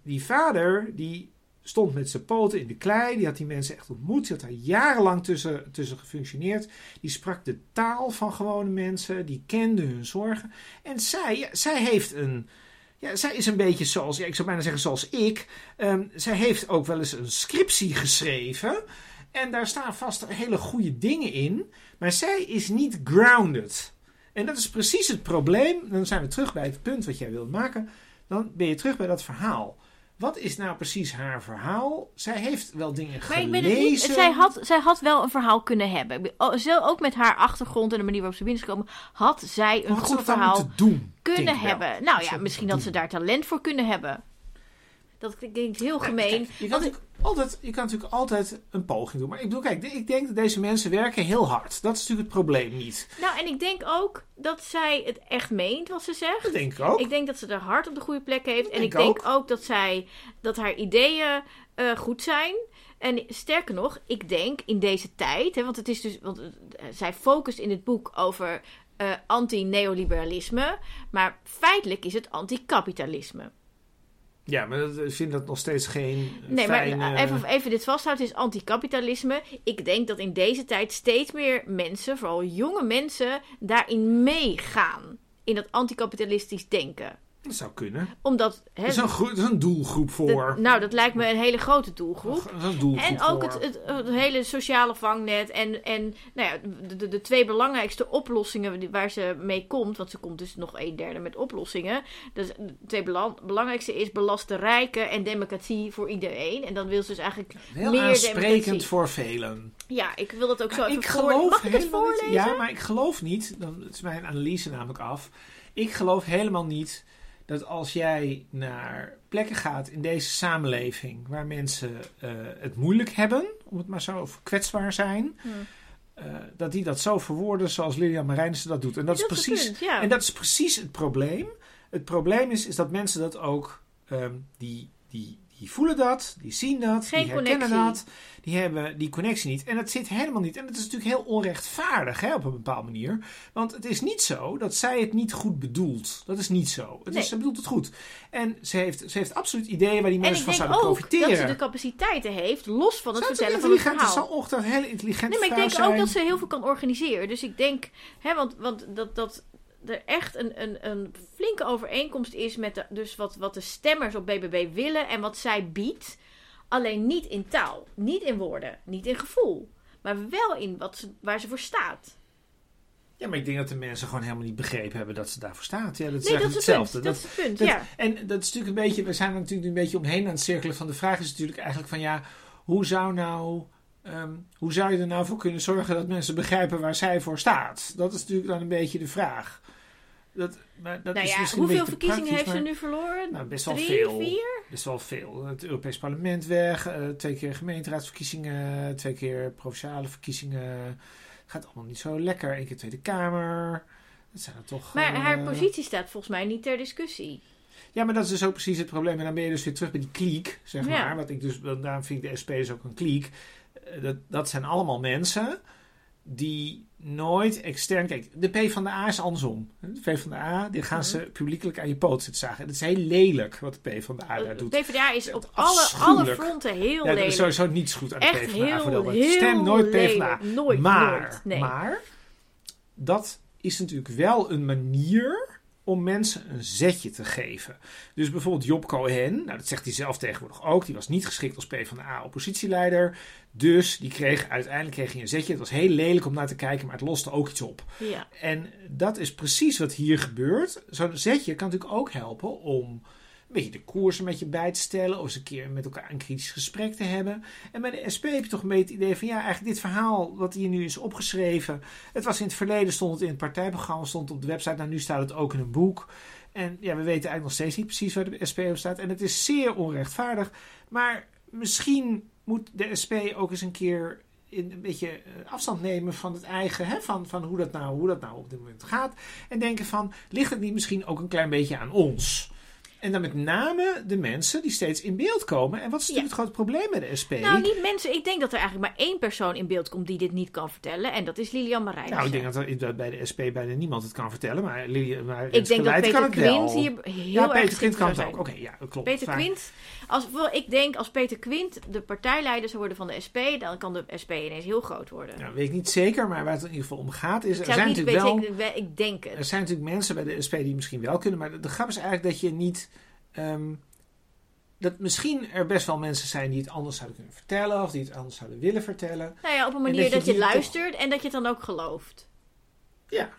die vader, die stond met zijn poten in de klei. Die had die mensen echt ontmoet. Die had daar jarenlang tussen, tussen gefunctioneerd. Die sprak de taal van gewone mensen. Die kende hun zorgen. En zij, zij heeft een... Ja, zij is een beetje zoals, ja, ik zou bijna zeggen zoals ik. Ehm, zij heeft ook wel eens een scriptie geschreven. En daar staan vast hele goede dingen in. Maar zij is niet grounded. En dat is precies het probleem. Dan zijn we terug bij het punt wat jij wilde maken. Dan ben je terug bij dat verhaal. Wat is nou precies haar verhaal? Zij heeft wel dingen Maar ik ben gelezen. het niet. Zij had, zij had wel een verhaal kunnen hebben. Ik oh, zo- Ook met haar achtergrond en de manier waarop ze binnen is gekomen, had zij een had goed verhaal doen? kunnen ik wel. hebben. Nou ja, misschien dat ze daar talent voor kunnen hebben. Dat klinkt heel gemeen. Je, kan ik- natuurlijk altijd, je kan natuurlijk altijd een poging doen. Maar ik bedoel, kijk, ik denk dat deze mensen werken heel hard. Dat is natuurlijk het probleem niet. nou, en ik denk ook dat zij het echt meent wat ze zegt. Dat denk ik ook. Ik denk dat ze haar hart op de goede plek heeft. Dat En denk ik denk ook. ook dat, zij, dat haar ideeën eh, goed zijn. En sterker nog, ik denk in deze tijd, hè, want het is dus, want eh, zij focust in het boek over eh, anti-neoliberalisme, maar feitelijk is het anticapitalisme. Ja, maar ik vind dat nog steeds geen Nee, maar even, even dit vasthouden, het is anticapitalisme. Ik denk dat in deze tijd steeds meer mensen, vooral jonge mensen, daarin meegaan. In dat anticapitalistisch denken. Dat zou kunnen. Omdat, hè, Er is een, is een doelgroep voor. de- nou, dat lijkt me een hele grote doelgroep. Er is een doelgroep En ook het, het, het hele sociale vangnet. En, en nou ja, de, de, twee belangrijkste oplossingen waar ze mee komt. Want ze komt dus nog een derde met oplossingen. Dus de twee belang, belangrijkste is belast de rijken en democratie voor iedereen. En dan wil ze dus eigenlijk Heel meer aansprekend democratie. voor velen. Ja, ik wil dat ook zo Maar even ik voor. geloof Mag ik het helemaal niet- voorlezen? Ja, maar ik geloof niet, dan is mijn analyse namelijk af. Ik geloof helemaal niet dat als jij naar plekken gaat in deze samenleving waar mensen eh, het moeilijk hebben, om het maar zo, of kwetsbaar zijn, Hm. eh, dat die dat zo verwoorden zoals Lilian Marijnissen dat doet. En dat, is precies, punt, ja. en dat is precies het probleem. Het probleem is, is dat mensen dat ook, ehm, die, die, die voelen dat, die zien dat, Geen die herkennen connectie. dat. Die hebben die connectie niet. En dat zit helemaal niet. En dat is natuurlijk heel onrechtvaardig hè, op een bepaalde manier. Want het is niet zo dat zij het niet goed bedoelt. Dat is niet zo. Het Nee. is, ze bedoelt het goed. En ze heeft, ze heeft absoluut ideeën waar die En mensen ik van denk zouden ook profiteren. dat ze de capaciteiten heeft, los van het vertellen van het intelligent. Het verhaal. zal ochtend een hele intelligente Nee, maar ik denk ook zijn. dat ze heel veel kan organiseren. Dus ik denk, hè, want, want dat, dat er echt een, een, een flinke overeenkomst is met de, dus wat, wat de stemmers op BBB willen en wat zij biedt. Alleen niet in taal, niet in woorden, niet in gevoel. Maar wel in wat ze, waar ze voor staat. Ja, maar ik denk dat de mensen gewoon helemaal niet begrepen hebben dat ze daarvoor staat. Ja, dat is Nee, dat is het punt. hetzelfde. Dat is het punt, dat- ja. En dat is natuurlijk een beetje, we zijn er natuurlijk een beetje omheen aan het cirkelen van de vraag is natuurlijk eigenlijk van ja, hoe zou nou, ehm, hoe zou je er nou voor kunnen zorgen dat mensen begrijpen waar zij voor staat? Dat is natuurlijk dan een beetje de vraag. Dat, maar dat Nou is ja, hoeveel verkiezingen heeft ze nu verloren? Nou, best wel Drie, veel. vier? Best wel veel. Het Europees Parlement weg, eh, twee keer gemeenteraadsverkiezingen, twee keer provinciale verkiezingen. Gaat allemaal niet zo lekker. Eén keer Tweede Kamer. Dat zijn er toch. Maar eh, haar positie staat volgens mij niet ter discussie. Ja, maar dat is dus ook precies het probleem. En dan ben je dus weer terug bij die kliek, zeg Ja. maar. Wat ik dus, daarom vind ik de SP is ook een kliek. Eh, Dat, dat zijn allemaal mensen die nooit extern... Kijk, de P van de A is andersom. De P van de A, die gaan Mhm. ze publiekelijk aan je poot zitten zagen. Het is heel lelijk wat de P van de A daar De doet. PvdA is op alle, alle fronten heel Ja, is lelijk. sowieso niets goed aan de Echt P van de A heel, heel Stem nooit P van de. Nooit, maar, nooit. Nee. maar, dat is natuurlijk wel een manier om mensen een zetje te geven. Dus bijvoorbeeld Job Cohen, nou dat zegt hij zelf tegenwoordig ook, die was niet geschikt als PvdA oppositieleider. Dus die kreeg, uiteindelijk kreeg hij een zetje. Het was heel lelijk om naar te kijken, maar het loste ook iets op. Ja. En dat is precies wat hier gebeurt. Zo'n zetje kan natuurlijk ook helpen om beetje de koersen met je bij te stellen. Of eens een keer met elkaar een kritisch gesprek te hebben. En bij de SP heb je toch een beetje het idee van ja, eigenlijk dit verhaal wat hier nu is opgeschreven. Het was in het verleden, stond het in het partijprogramma, stond op de website. Nou, nu staat het ook in een boek. En ja, we weten eigenlijk nog steeds niet precies waar de SP op staat. En het is zeer onrechtvaardig. Maar misschien moet de SP ook eens een keer in een beetje eh, afstand nemen van het eigen, hè, van, van hoe, dat nou, hoe dat nou op dit moment gaat. En denken van, ligt het niet misschien ook een klein beetje aan ons? En dan met name de mensen die steeds in beeld komen. En wat is natuurlijk het grote probleem met de SP? Nou, niet mensen. Ik denk dat er eigenlijk maar één persoon in beeld komt die dit niet kan vertellen. En dat is Lilian Marijnissen. Nou, ik denk dat, er, dat bij de SP bijna niemand het kan vertellen. Maar, Lilian, maar ik denk dat Peter Quint hier heel ja, erg Peter Quint kan het ook. Oké, ja, klopt. Peter Quint, als, ik denk als Peter Quint de partijleider zou worden van de SP, dan kan de SP ineens heel groot worden. Nou, weet ik niet zeker, maar waar het in ieder geval om gaat is... Ik er zijn natuurlijk wel, ik, ik denk het. Er zijn natuurlijk mensen bij de SP die misschien wel kunnen. Maar de grap is eigenlijk dat je niet... Ehm, dat misschien er best wel mensen zijn die het anders zouden kunnen vertellen. Of die het anders zouden willen vertellen. Nou ja, op een manier dat, je, luistert en dat je het dan ook gelooft. Ja.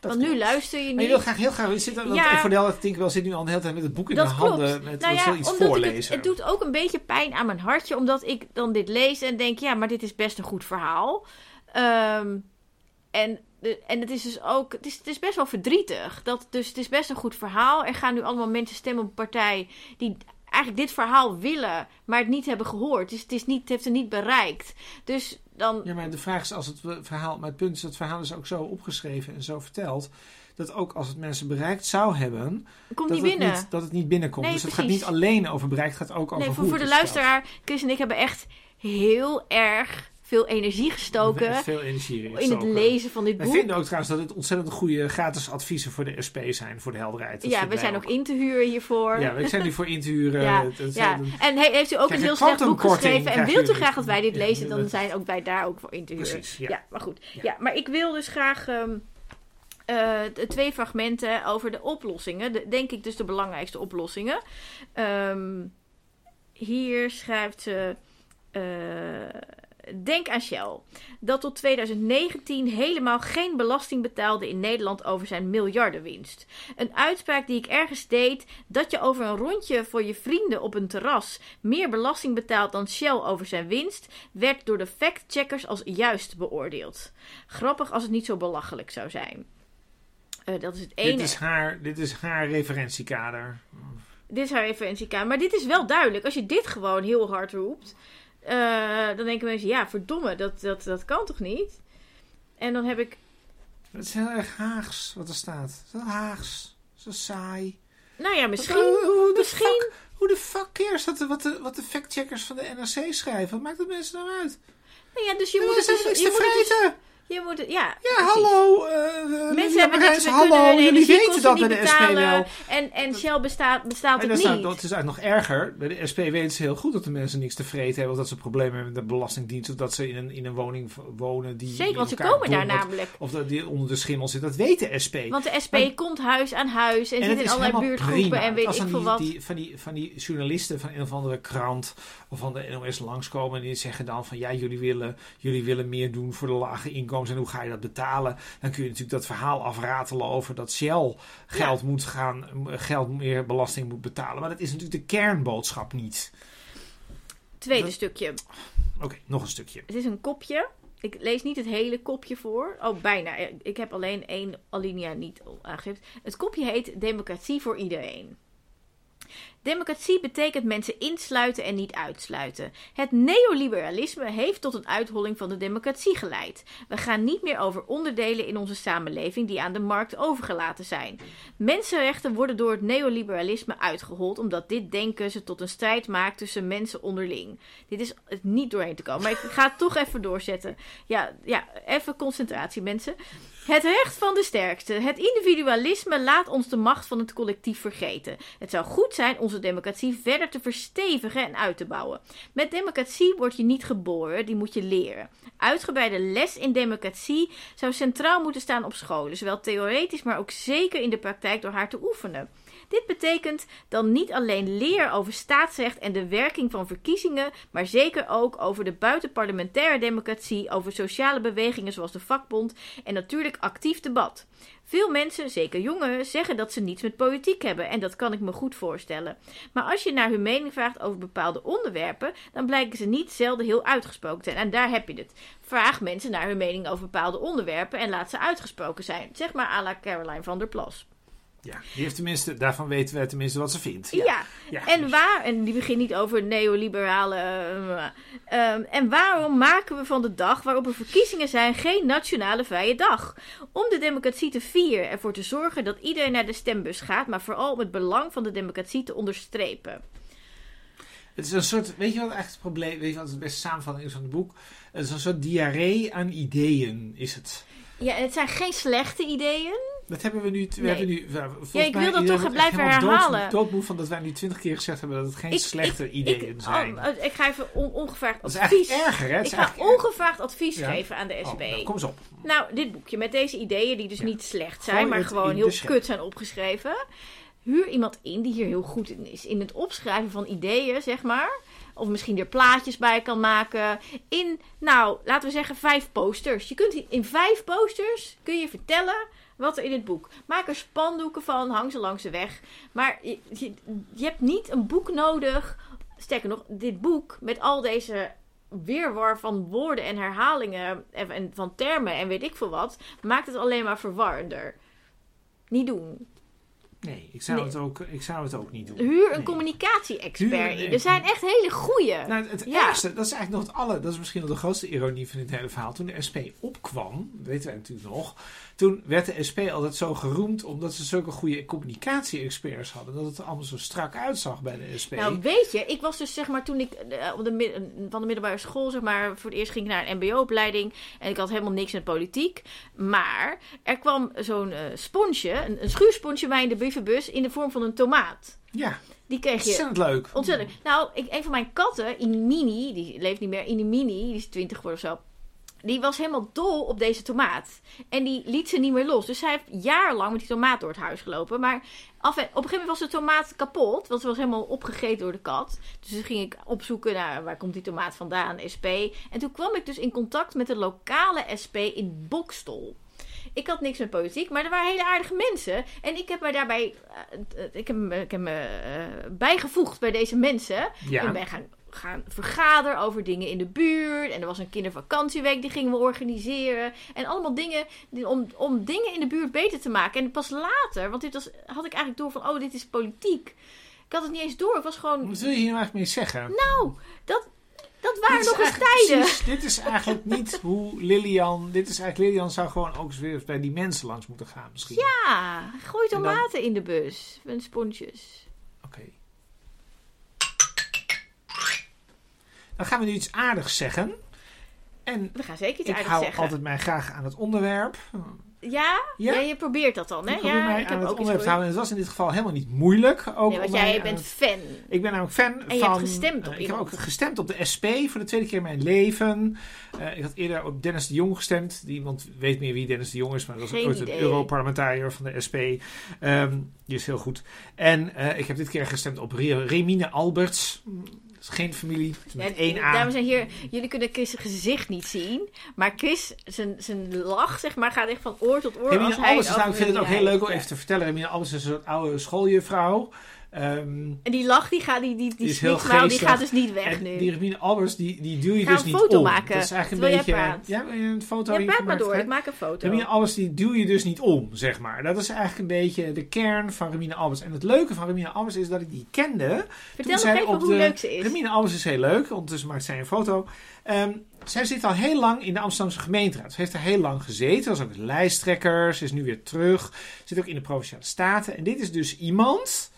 Want nu luister je niet. Maar je wil graag heel graag. Zit, want ja, voor de denk wel zit nu al de hele tijd met het boek in de handen. Met nou ja, iets voorlezen. Het, het, doet ook een beetje pijn aan mijn hartje. Omdat ik dan dit lees en denk: ja, maar dit is best een goed verhaal. Um, en en het is dus ook, het is, het is best wel verdrietig. Dat, dus het is best een goed verhaal. Er gaan nu allemaal mensen stemmen op een partij die eigenlijk dit verhaal willen, maar het niet hebben gehoord. Dus het, is niet, het heeft er niet bereikt. Dus dan... Ja, maar de vraag is als het verhaal, maar het punt is dat het verhaal is ook zo opgeschreven en zo verteld. Dat ook als het mensen bereikt zou hebben, Komt dat, niet het. Niet, dat het niet binnenkomt. dus het gaat niet alleen over bereikt, het gaat ook over nee, voor, voor de luisteraar, Chris en ik hebben echt heel erg veel energie gestoken. Veel energie in het lezen van dit boek. Wij vinden ook trouwens dat het ontzettend goede gratis adviezen voor de SP zijn, voor de helderheid. ja, we zijn ook in te huren hiervoor. Ja, we zijn nu voor in te huren. ja, ja. En heeft u ook een heel slecht boek geschreven en wilt u graag dat wij dit lezen, dan zijn ook wij daar ook voor in te huren. Precies, ja. maar goed. Ja. maar ik wil dus graag... Um, uh, twee fragmenten over de oplossingen. De, denk ik dus de belangrijkste oplossingen. Um, hier schrijft ze. Uh, Denk aan Shell, dat tot 2019 helemaal geen belasting betaalde in Nederland over zijn miljardenwinst. Een uitspraak die ik ergens deed dat je over een rondje voor je vrienden op een terras meer belasting betaalt dan Shell over zijn winst, werd door de factcheckers als juist beoordeeld. Grappig als het niet zo belachelijk zou zijn. Uh, dat is het ene. Dit is haar, dit is haar referentiekader. Dit is haar referentiekader. Maar dit is wel duidelijk. Als je dit gewoon heel hard roept, uh, dan denken mensen, ja, verdomme, dat, dat, dat kan toch niet? En dan heb ik... Het is heel erg Haags wat er staat. Zo Haags. Zo saai. Nou ja, misschien... Hoe, hoe misschien... Fuck, hoe de fuck cares dat de, wat, de, wat de factcheckers van de NRC schrijven? Wat maakt dat mensen nou uit? Nou ja, dus je moet het dus... Je moet het je moet het, ja. Ja, hallo. Uh, Mensen hebben dat hallo. Jullie weten dat bij de SP wel. En, en Shell bestaat, bestaat en ook niet. Dat is eigenlijk nog erger. Bij de SP weten ze heel goed dat de mensen niks te vreten hebben. Of dat ze problemen hebben met de Belastingdienst. Of dat ze in een, in een woning wonen die. Zeker, want ze komen daar namelijk. Of dat die onder de schimmel zit. Dat weet de SP. Want de SP komt huis aan huis. En, en zit in allerlei buurtgroepen. Prima. En weet ik veel wat. Die, van, die, van die journalisten van een of andere krant. Of van de NOS langskomen. En die zeggen dan van ja, jullie willen, jullie willen meer doen voor de lage En hoe ga je dat betalen? betalen, dan kun je natuurlijk dat verhaal afratelen over dat Shell geld moet gaan, geld meer belasting moet betalen. Maar dat is natuurlijk de kernboodschap niet. Tweede stukje. Oké, nog een stukje. Het is een kopje. Ik lees niet het hele kopje voor. Oh, bijna. Ik heb alleen één alinea niet aangegeven. Het kopje heet Democratie voor iedereen. Democratie betekent mensen insluiten en niet uitsluiten. Het neoliberalisme heeft tot een uitholling van de democratie geleid. We gaan niet meer over onderdelen in onze samenleving die aan de markt overgelaten zijn. Mensenrechten worden door het neoliberalisme uitgehold omdat dit denken ze tot een strijd maakt tussen mensen onderling. Dit is het niet doorheen te komen, maar ik ga het toch even doorzetten. Ja, ja even concentratie mensen. Het recht van de sterkste. Het individualisme laat ons de macht van het collectief vergeten. Het zou goed zijn onze democratie verder te verstevigen en uit te bouwen. Met democratie word je niet geboren, die moet je leren. Uitgebreide les in democratie zou centraal moeten staan op scholen, zowel theoretisch maar ook zeker in de praktijk door haar te oefenen. Dit betekent dan niet alleen leer over staatsrecht en de werking van verkiezingen, maar zeker ook over de buitenparlementaire democratie, over sociale bewegingen zoals de vakbond en natuurlijk actief debat. Veel mensen, zeker jongeren, zeggen dat ze niets met politiek hebben en dat kan ik me goed voorstellen. Maar als je naar hun mening vraagt over bepaalde onderwerpen, dan blijken ze niet zelden heel uitgesproken te zijn. En daar heb je het. Vraag mensen naar hun mening over bepaalde onderwerpen en laat ze uitgesproken zijn. Zeg maar à la Caroline van der Plas. Ja, die heeft tenminste, daarvan weten we tenminste wat ze vindt. Ja, Ja. Ja, en dus- waar, en die begint niet over neoliberale. eh, ehm, en waarom maken we van de dag waarop er verkiezingen zijn geen nationale vrije dag? Om de democratie te vieren, ervoor te zorgen dat iedereen naar de stembus gaat, maar vooral om het belang van de democratie te onderstrepen. Het is een soort, weet je wat echt het probleem, weet je wat het beste samenvatting is van het boek? Het is een soort diarree aan ideeën, is het. Ja, en het zijn geen slechte ideeën. Dat hebben we nu, we Nee. hebben nu ja, ik wil dat iedereen toch blijven herhalen. doodmoe van dat wij nu twintig keer gezegd hebben dat het geen Ik- slechte ik- ideeën ik, zijn. oh, ik ga even on- ongevraagd dat is advies. eigenlijk erger, hè? Ik is ga ongevraagd advies Ja. geven aan de Oh, SB. nou, kom eens op. Nou, dit boekje met deze ideeën die dus Ja. niet slecht Gooi zijn, maar gewoon heel kut zijn opgeschreven. Huur iemand in die hier heel goed in is. In het opschrijven van ideeën, zeg maar. Of misschien er plaatjes bij kan maken. In, nou, laten we zeggen vijf posters. Je kunt in vijf posters kun je vertellen wat er in het boek. Maak er spandoeken van, hang ze langs de weg. Maar je, je, je hebt niet een boek nodig. Sterker nog, dit boek met al deze weerwar van woorden en herhalingen en, en van termen en weet ik veel wat, maakt het alleen maar verwarrender. Niet doen. Nee, ik zou, Nee. Het, ook, ik zou het ook niet doen. Huur een Nee. communicatie-expert in. Er zijn echt hele goeie. Nou, het Ja. ergste, dat is eigenlijk nog het alle, dat is misschien nog de grootste ironie van dit hele verhaal. Toen de SP opkwam, weten wij natuurlijk nog, toen werd de SP altijd zo geroemd omdat ze zulke goede communicatie-experts hadden. Dat het er allemaal zo strak uitzag bij de SP. Nou, weet je, ik was dus zeg maar toen ik eh, op de, mid- van de middelbare school, zeg maar, voor het eerst ging ik naar een MBO-opleiding. En ik had helemaal niks met politiek. Maar er kwam zo'n eh, sponsje, een, een schuursponsje bij in de brievenbus in de vorm van een tomaat. ja, Die kreeg je. ontzettend leuk. Ontzettend. Nou, ik, een van mijn katten, Inimini, die leeft niet meer, Inimini, die is 20 geworden of zo. Die was helemaal dol op deze tomaat. En die liet ze niet meer los. Dus zij heeft jarenlang met die tomaat door het huis gelopen. Maar af en, op een gegeven moment was de tomaat kapot. Want ze was helemaal opgegeten door de kat. Dus toen ging ik opzoeken naar waar komt die tomaat vandaan, SP. En toen kwam ik dus in contact met de lokale SP in Bokstol. Ik had niks met politiek, maar er waren hele aardige mensen. En ik heb me daarbij eh, ik heb, me- ik heb me eh, bijgevoegd bij deze mensen. Ja. En ben gaan, gaan vergaderen over dingen in de buurt. En er was een kindervakantieweek, die gingen we organiseren. En allemaal dingen die- om, om dingen in de buurt beter te maken. En pas later, want dit was, had ik eigenlijk door van, oh, dit is politiek. Ik had het niet eens door. Ik was gewoon, Wat wil je hier nou eigenlijk mee zeggen? nou, dat, dat waren nog eens tijden. precies- dit is eigenlijk niet hoe Lilian. Dit is eigenlijk Lilian zou gewoon ook eens weer bij die mensen langs moeten gaan, misschien. Ja, gooi tomaten in de bus. En sponsjes. Dan gaan we nu iets aardigs zeggen. En We gaan zeker iets ik aardigs hou zeggen. altijd mij graag aan het onderwerp. Ja? Ja? ja? je probeert dat dan, hè? Ik probeer ja, mij ik aan heb het ook onderwerp te houden. En het was in dit geval helemaal niet moeilijk. Ook Nee, want jij bent het- fan. Ik ben namelijk fan En je van... hebt gestemd op eh, ik heb ook gestemd op de SP voor de tweede keer in mijn leven. Eh, ik had eerder op Dennis de Jong gestemd. Die, iemand weet meer wie Dennis de Jong is, maar dat was Geen ooit een idee. Europarlementariër van de SP. Ehm, die is heel goed. En eh, ik heb dit keer gestemd op Re- Remine Alberts. Is geen familie, het is met Ja, één A. Dames en heren, jullie kunnen Chris' gezicht niet zien. Maar Chris, zijn, zijn lach, zeg maar, gaat echt van oor tot oor. Als hij is nou, ik vind het ook heel leuk om even te vertellen. Remine Alberts is een soort oude schooljuffrouw. Ehm, En die lach, die, gaat, die, die, die, is heel die gaat dus niet weg en nu. die Remine Alberts, die, die duw je Ga dus een niet foto om. maken, Dat is eigenlijk een beetje... praat. Ja, een foto ja, praat maar door, ik maak een foto. Remine Alberts die duw je dus niet om, zeg maar. Dat is eigenlijk een beetje de kern van Remine Alberts. En het leuke van Remine Alberts is dat ik die kende. Vertel nog even op hoe de- leuk ze is. Remine Alberts is heel leuk. Ondertussen maakt zij een foto. Ehm, zij zit al heel lang in de Amsterdamse gemeenteraad. Ze heeft er heel lang gezeten. Was ook lijsttrekker. Ze is nu weer terug. Zit ook in de Provinciale Staten. En dit is dus iemand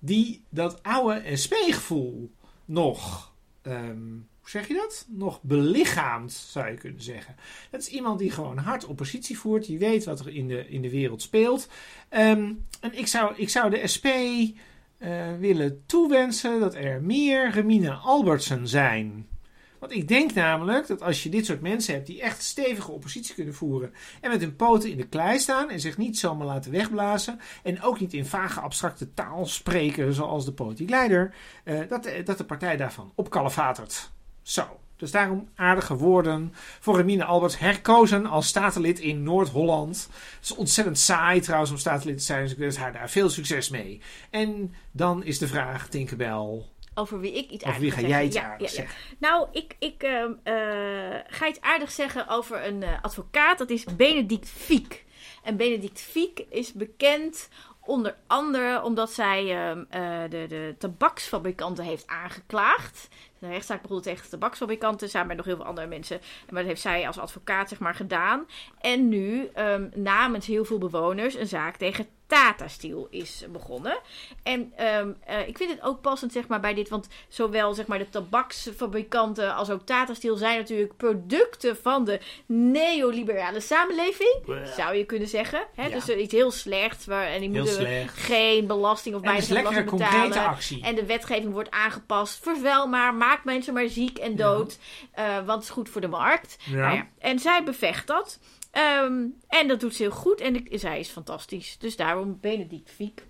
die dat oude SP-gevoel nog... ehm, hoe zeg je dat? Nog belichaamt, zou je kunnen zeggen. Dat is iemand die gewoon hard oppositie voert. Die weet wat er in de, in de wereld speelt. Ehm, en ik zou, ik zou de SP eh, willen toewensen dat er meer Remine Albertsen zijn. Want ik denk namelijk dat als je dit soort mensen hebt die echt stevige oppositie kunnen voeren en met hun poten in de klei staan en zich niet zomaar laten wegblazen en ook niet in vage abstracte taal spreken zoals de politiek leider, eh, dat, de, dat de partij daarvan opkalefatert. Zo. Dus daarom aardige woorden voor Remine Alberts herkozen als statenlid in Noord-Holland. Het is ontzettend saai trouwens om statenlid te zijn, dus ik wens haar daar veel succes mee. En dan is de vraag, Tinkerbell, Over wie ik iets over wie aardigs ga ga jij iets aardigs ja, ja. zeggen? Nou, ik, ik ehm, eh, ga iets aardigs zeggen over een eh, advocaat. Dat is Benedict Fiek. En Benedict Fiek is bekend onder andere omdat zij ehm, eh, de, de tabaksfabrikanten heeft aangeklaagd. De rechtszaak begon tegen de tabaksfabrikanten, samen met nog heel veel andere mensen. Maar dat heeft zij als advocaat zeg maar gedaan. En nu ehm, namens heel veel bewoners een zaak tegen Tata Steel is begonnen. En ehm, eh, ik vind het ook passend zeg maar, bij dit, want zowel zeg maar, de tabaksfabrikanten als ook Tata Steel zijn natuurlijk producten van de neoliberale samenleving, zou je kunnen zeggen. Hè? Ja. Dus iets heel slechts waar, en die Heel moeten slecht. geen belasting of bijna lekkere belasting betalen. actie. En de wetgeving wordt aangepast. Vervuil maar, maak mensen maar ziek en dood. eh, want het is goed voor de markt. Ja. Nou ja, en zij bevecht dat. Ehm, en dat doet ze heel goed. En zij is fantastisch. Dus daarom Benedict Fiek.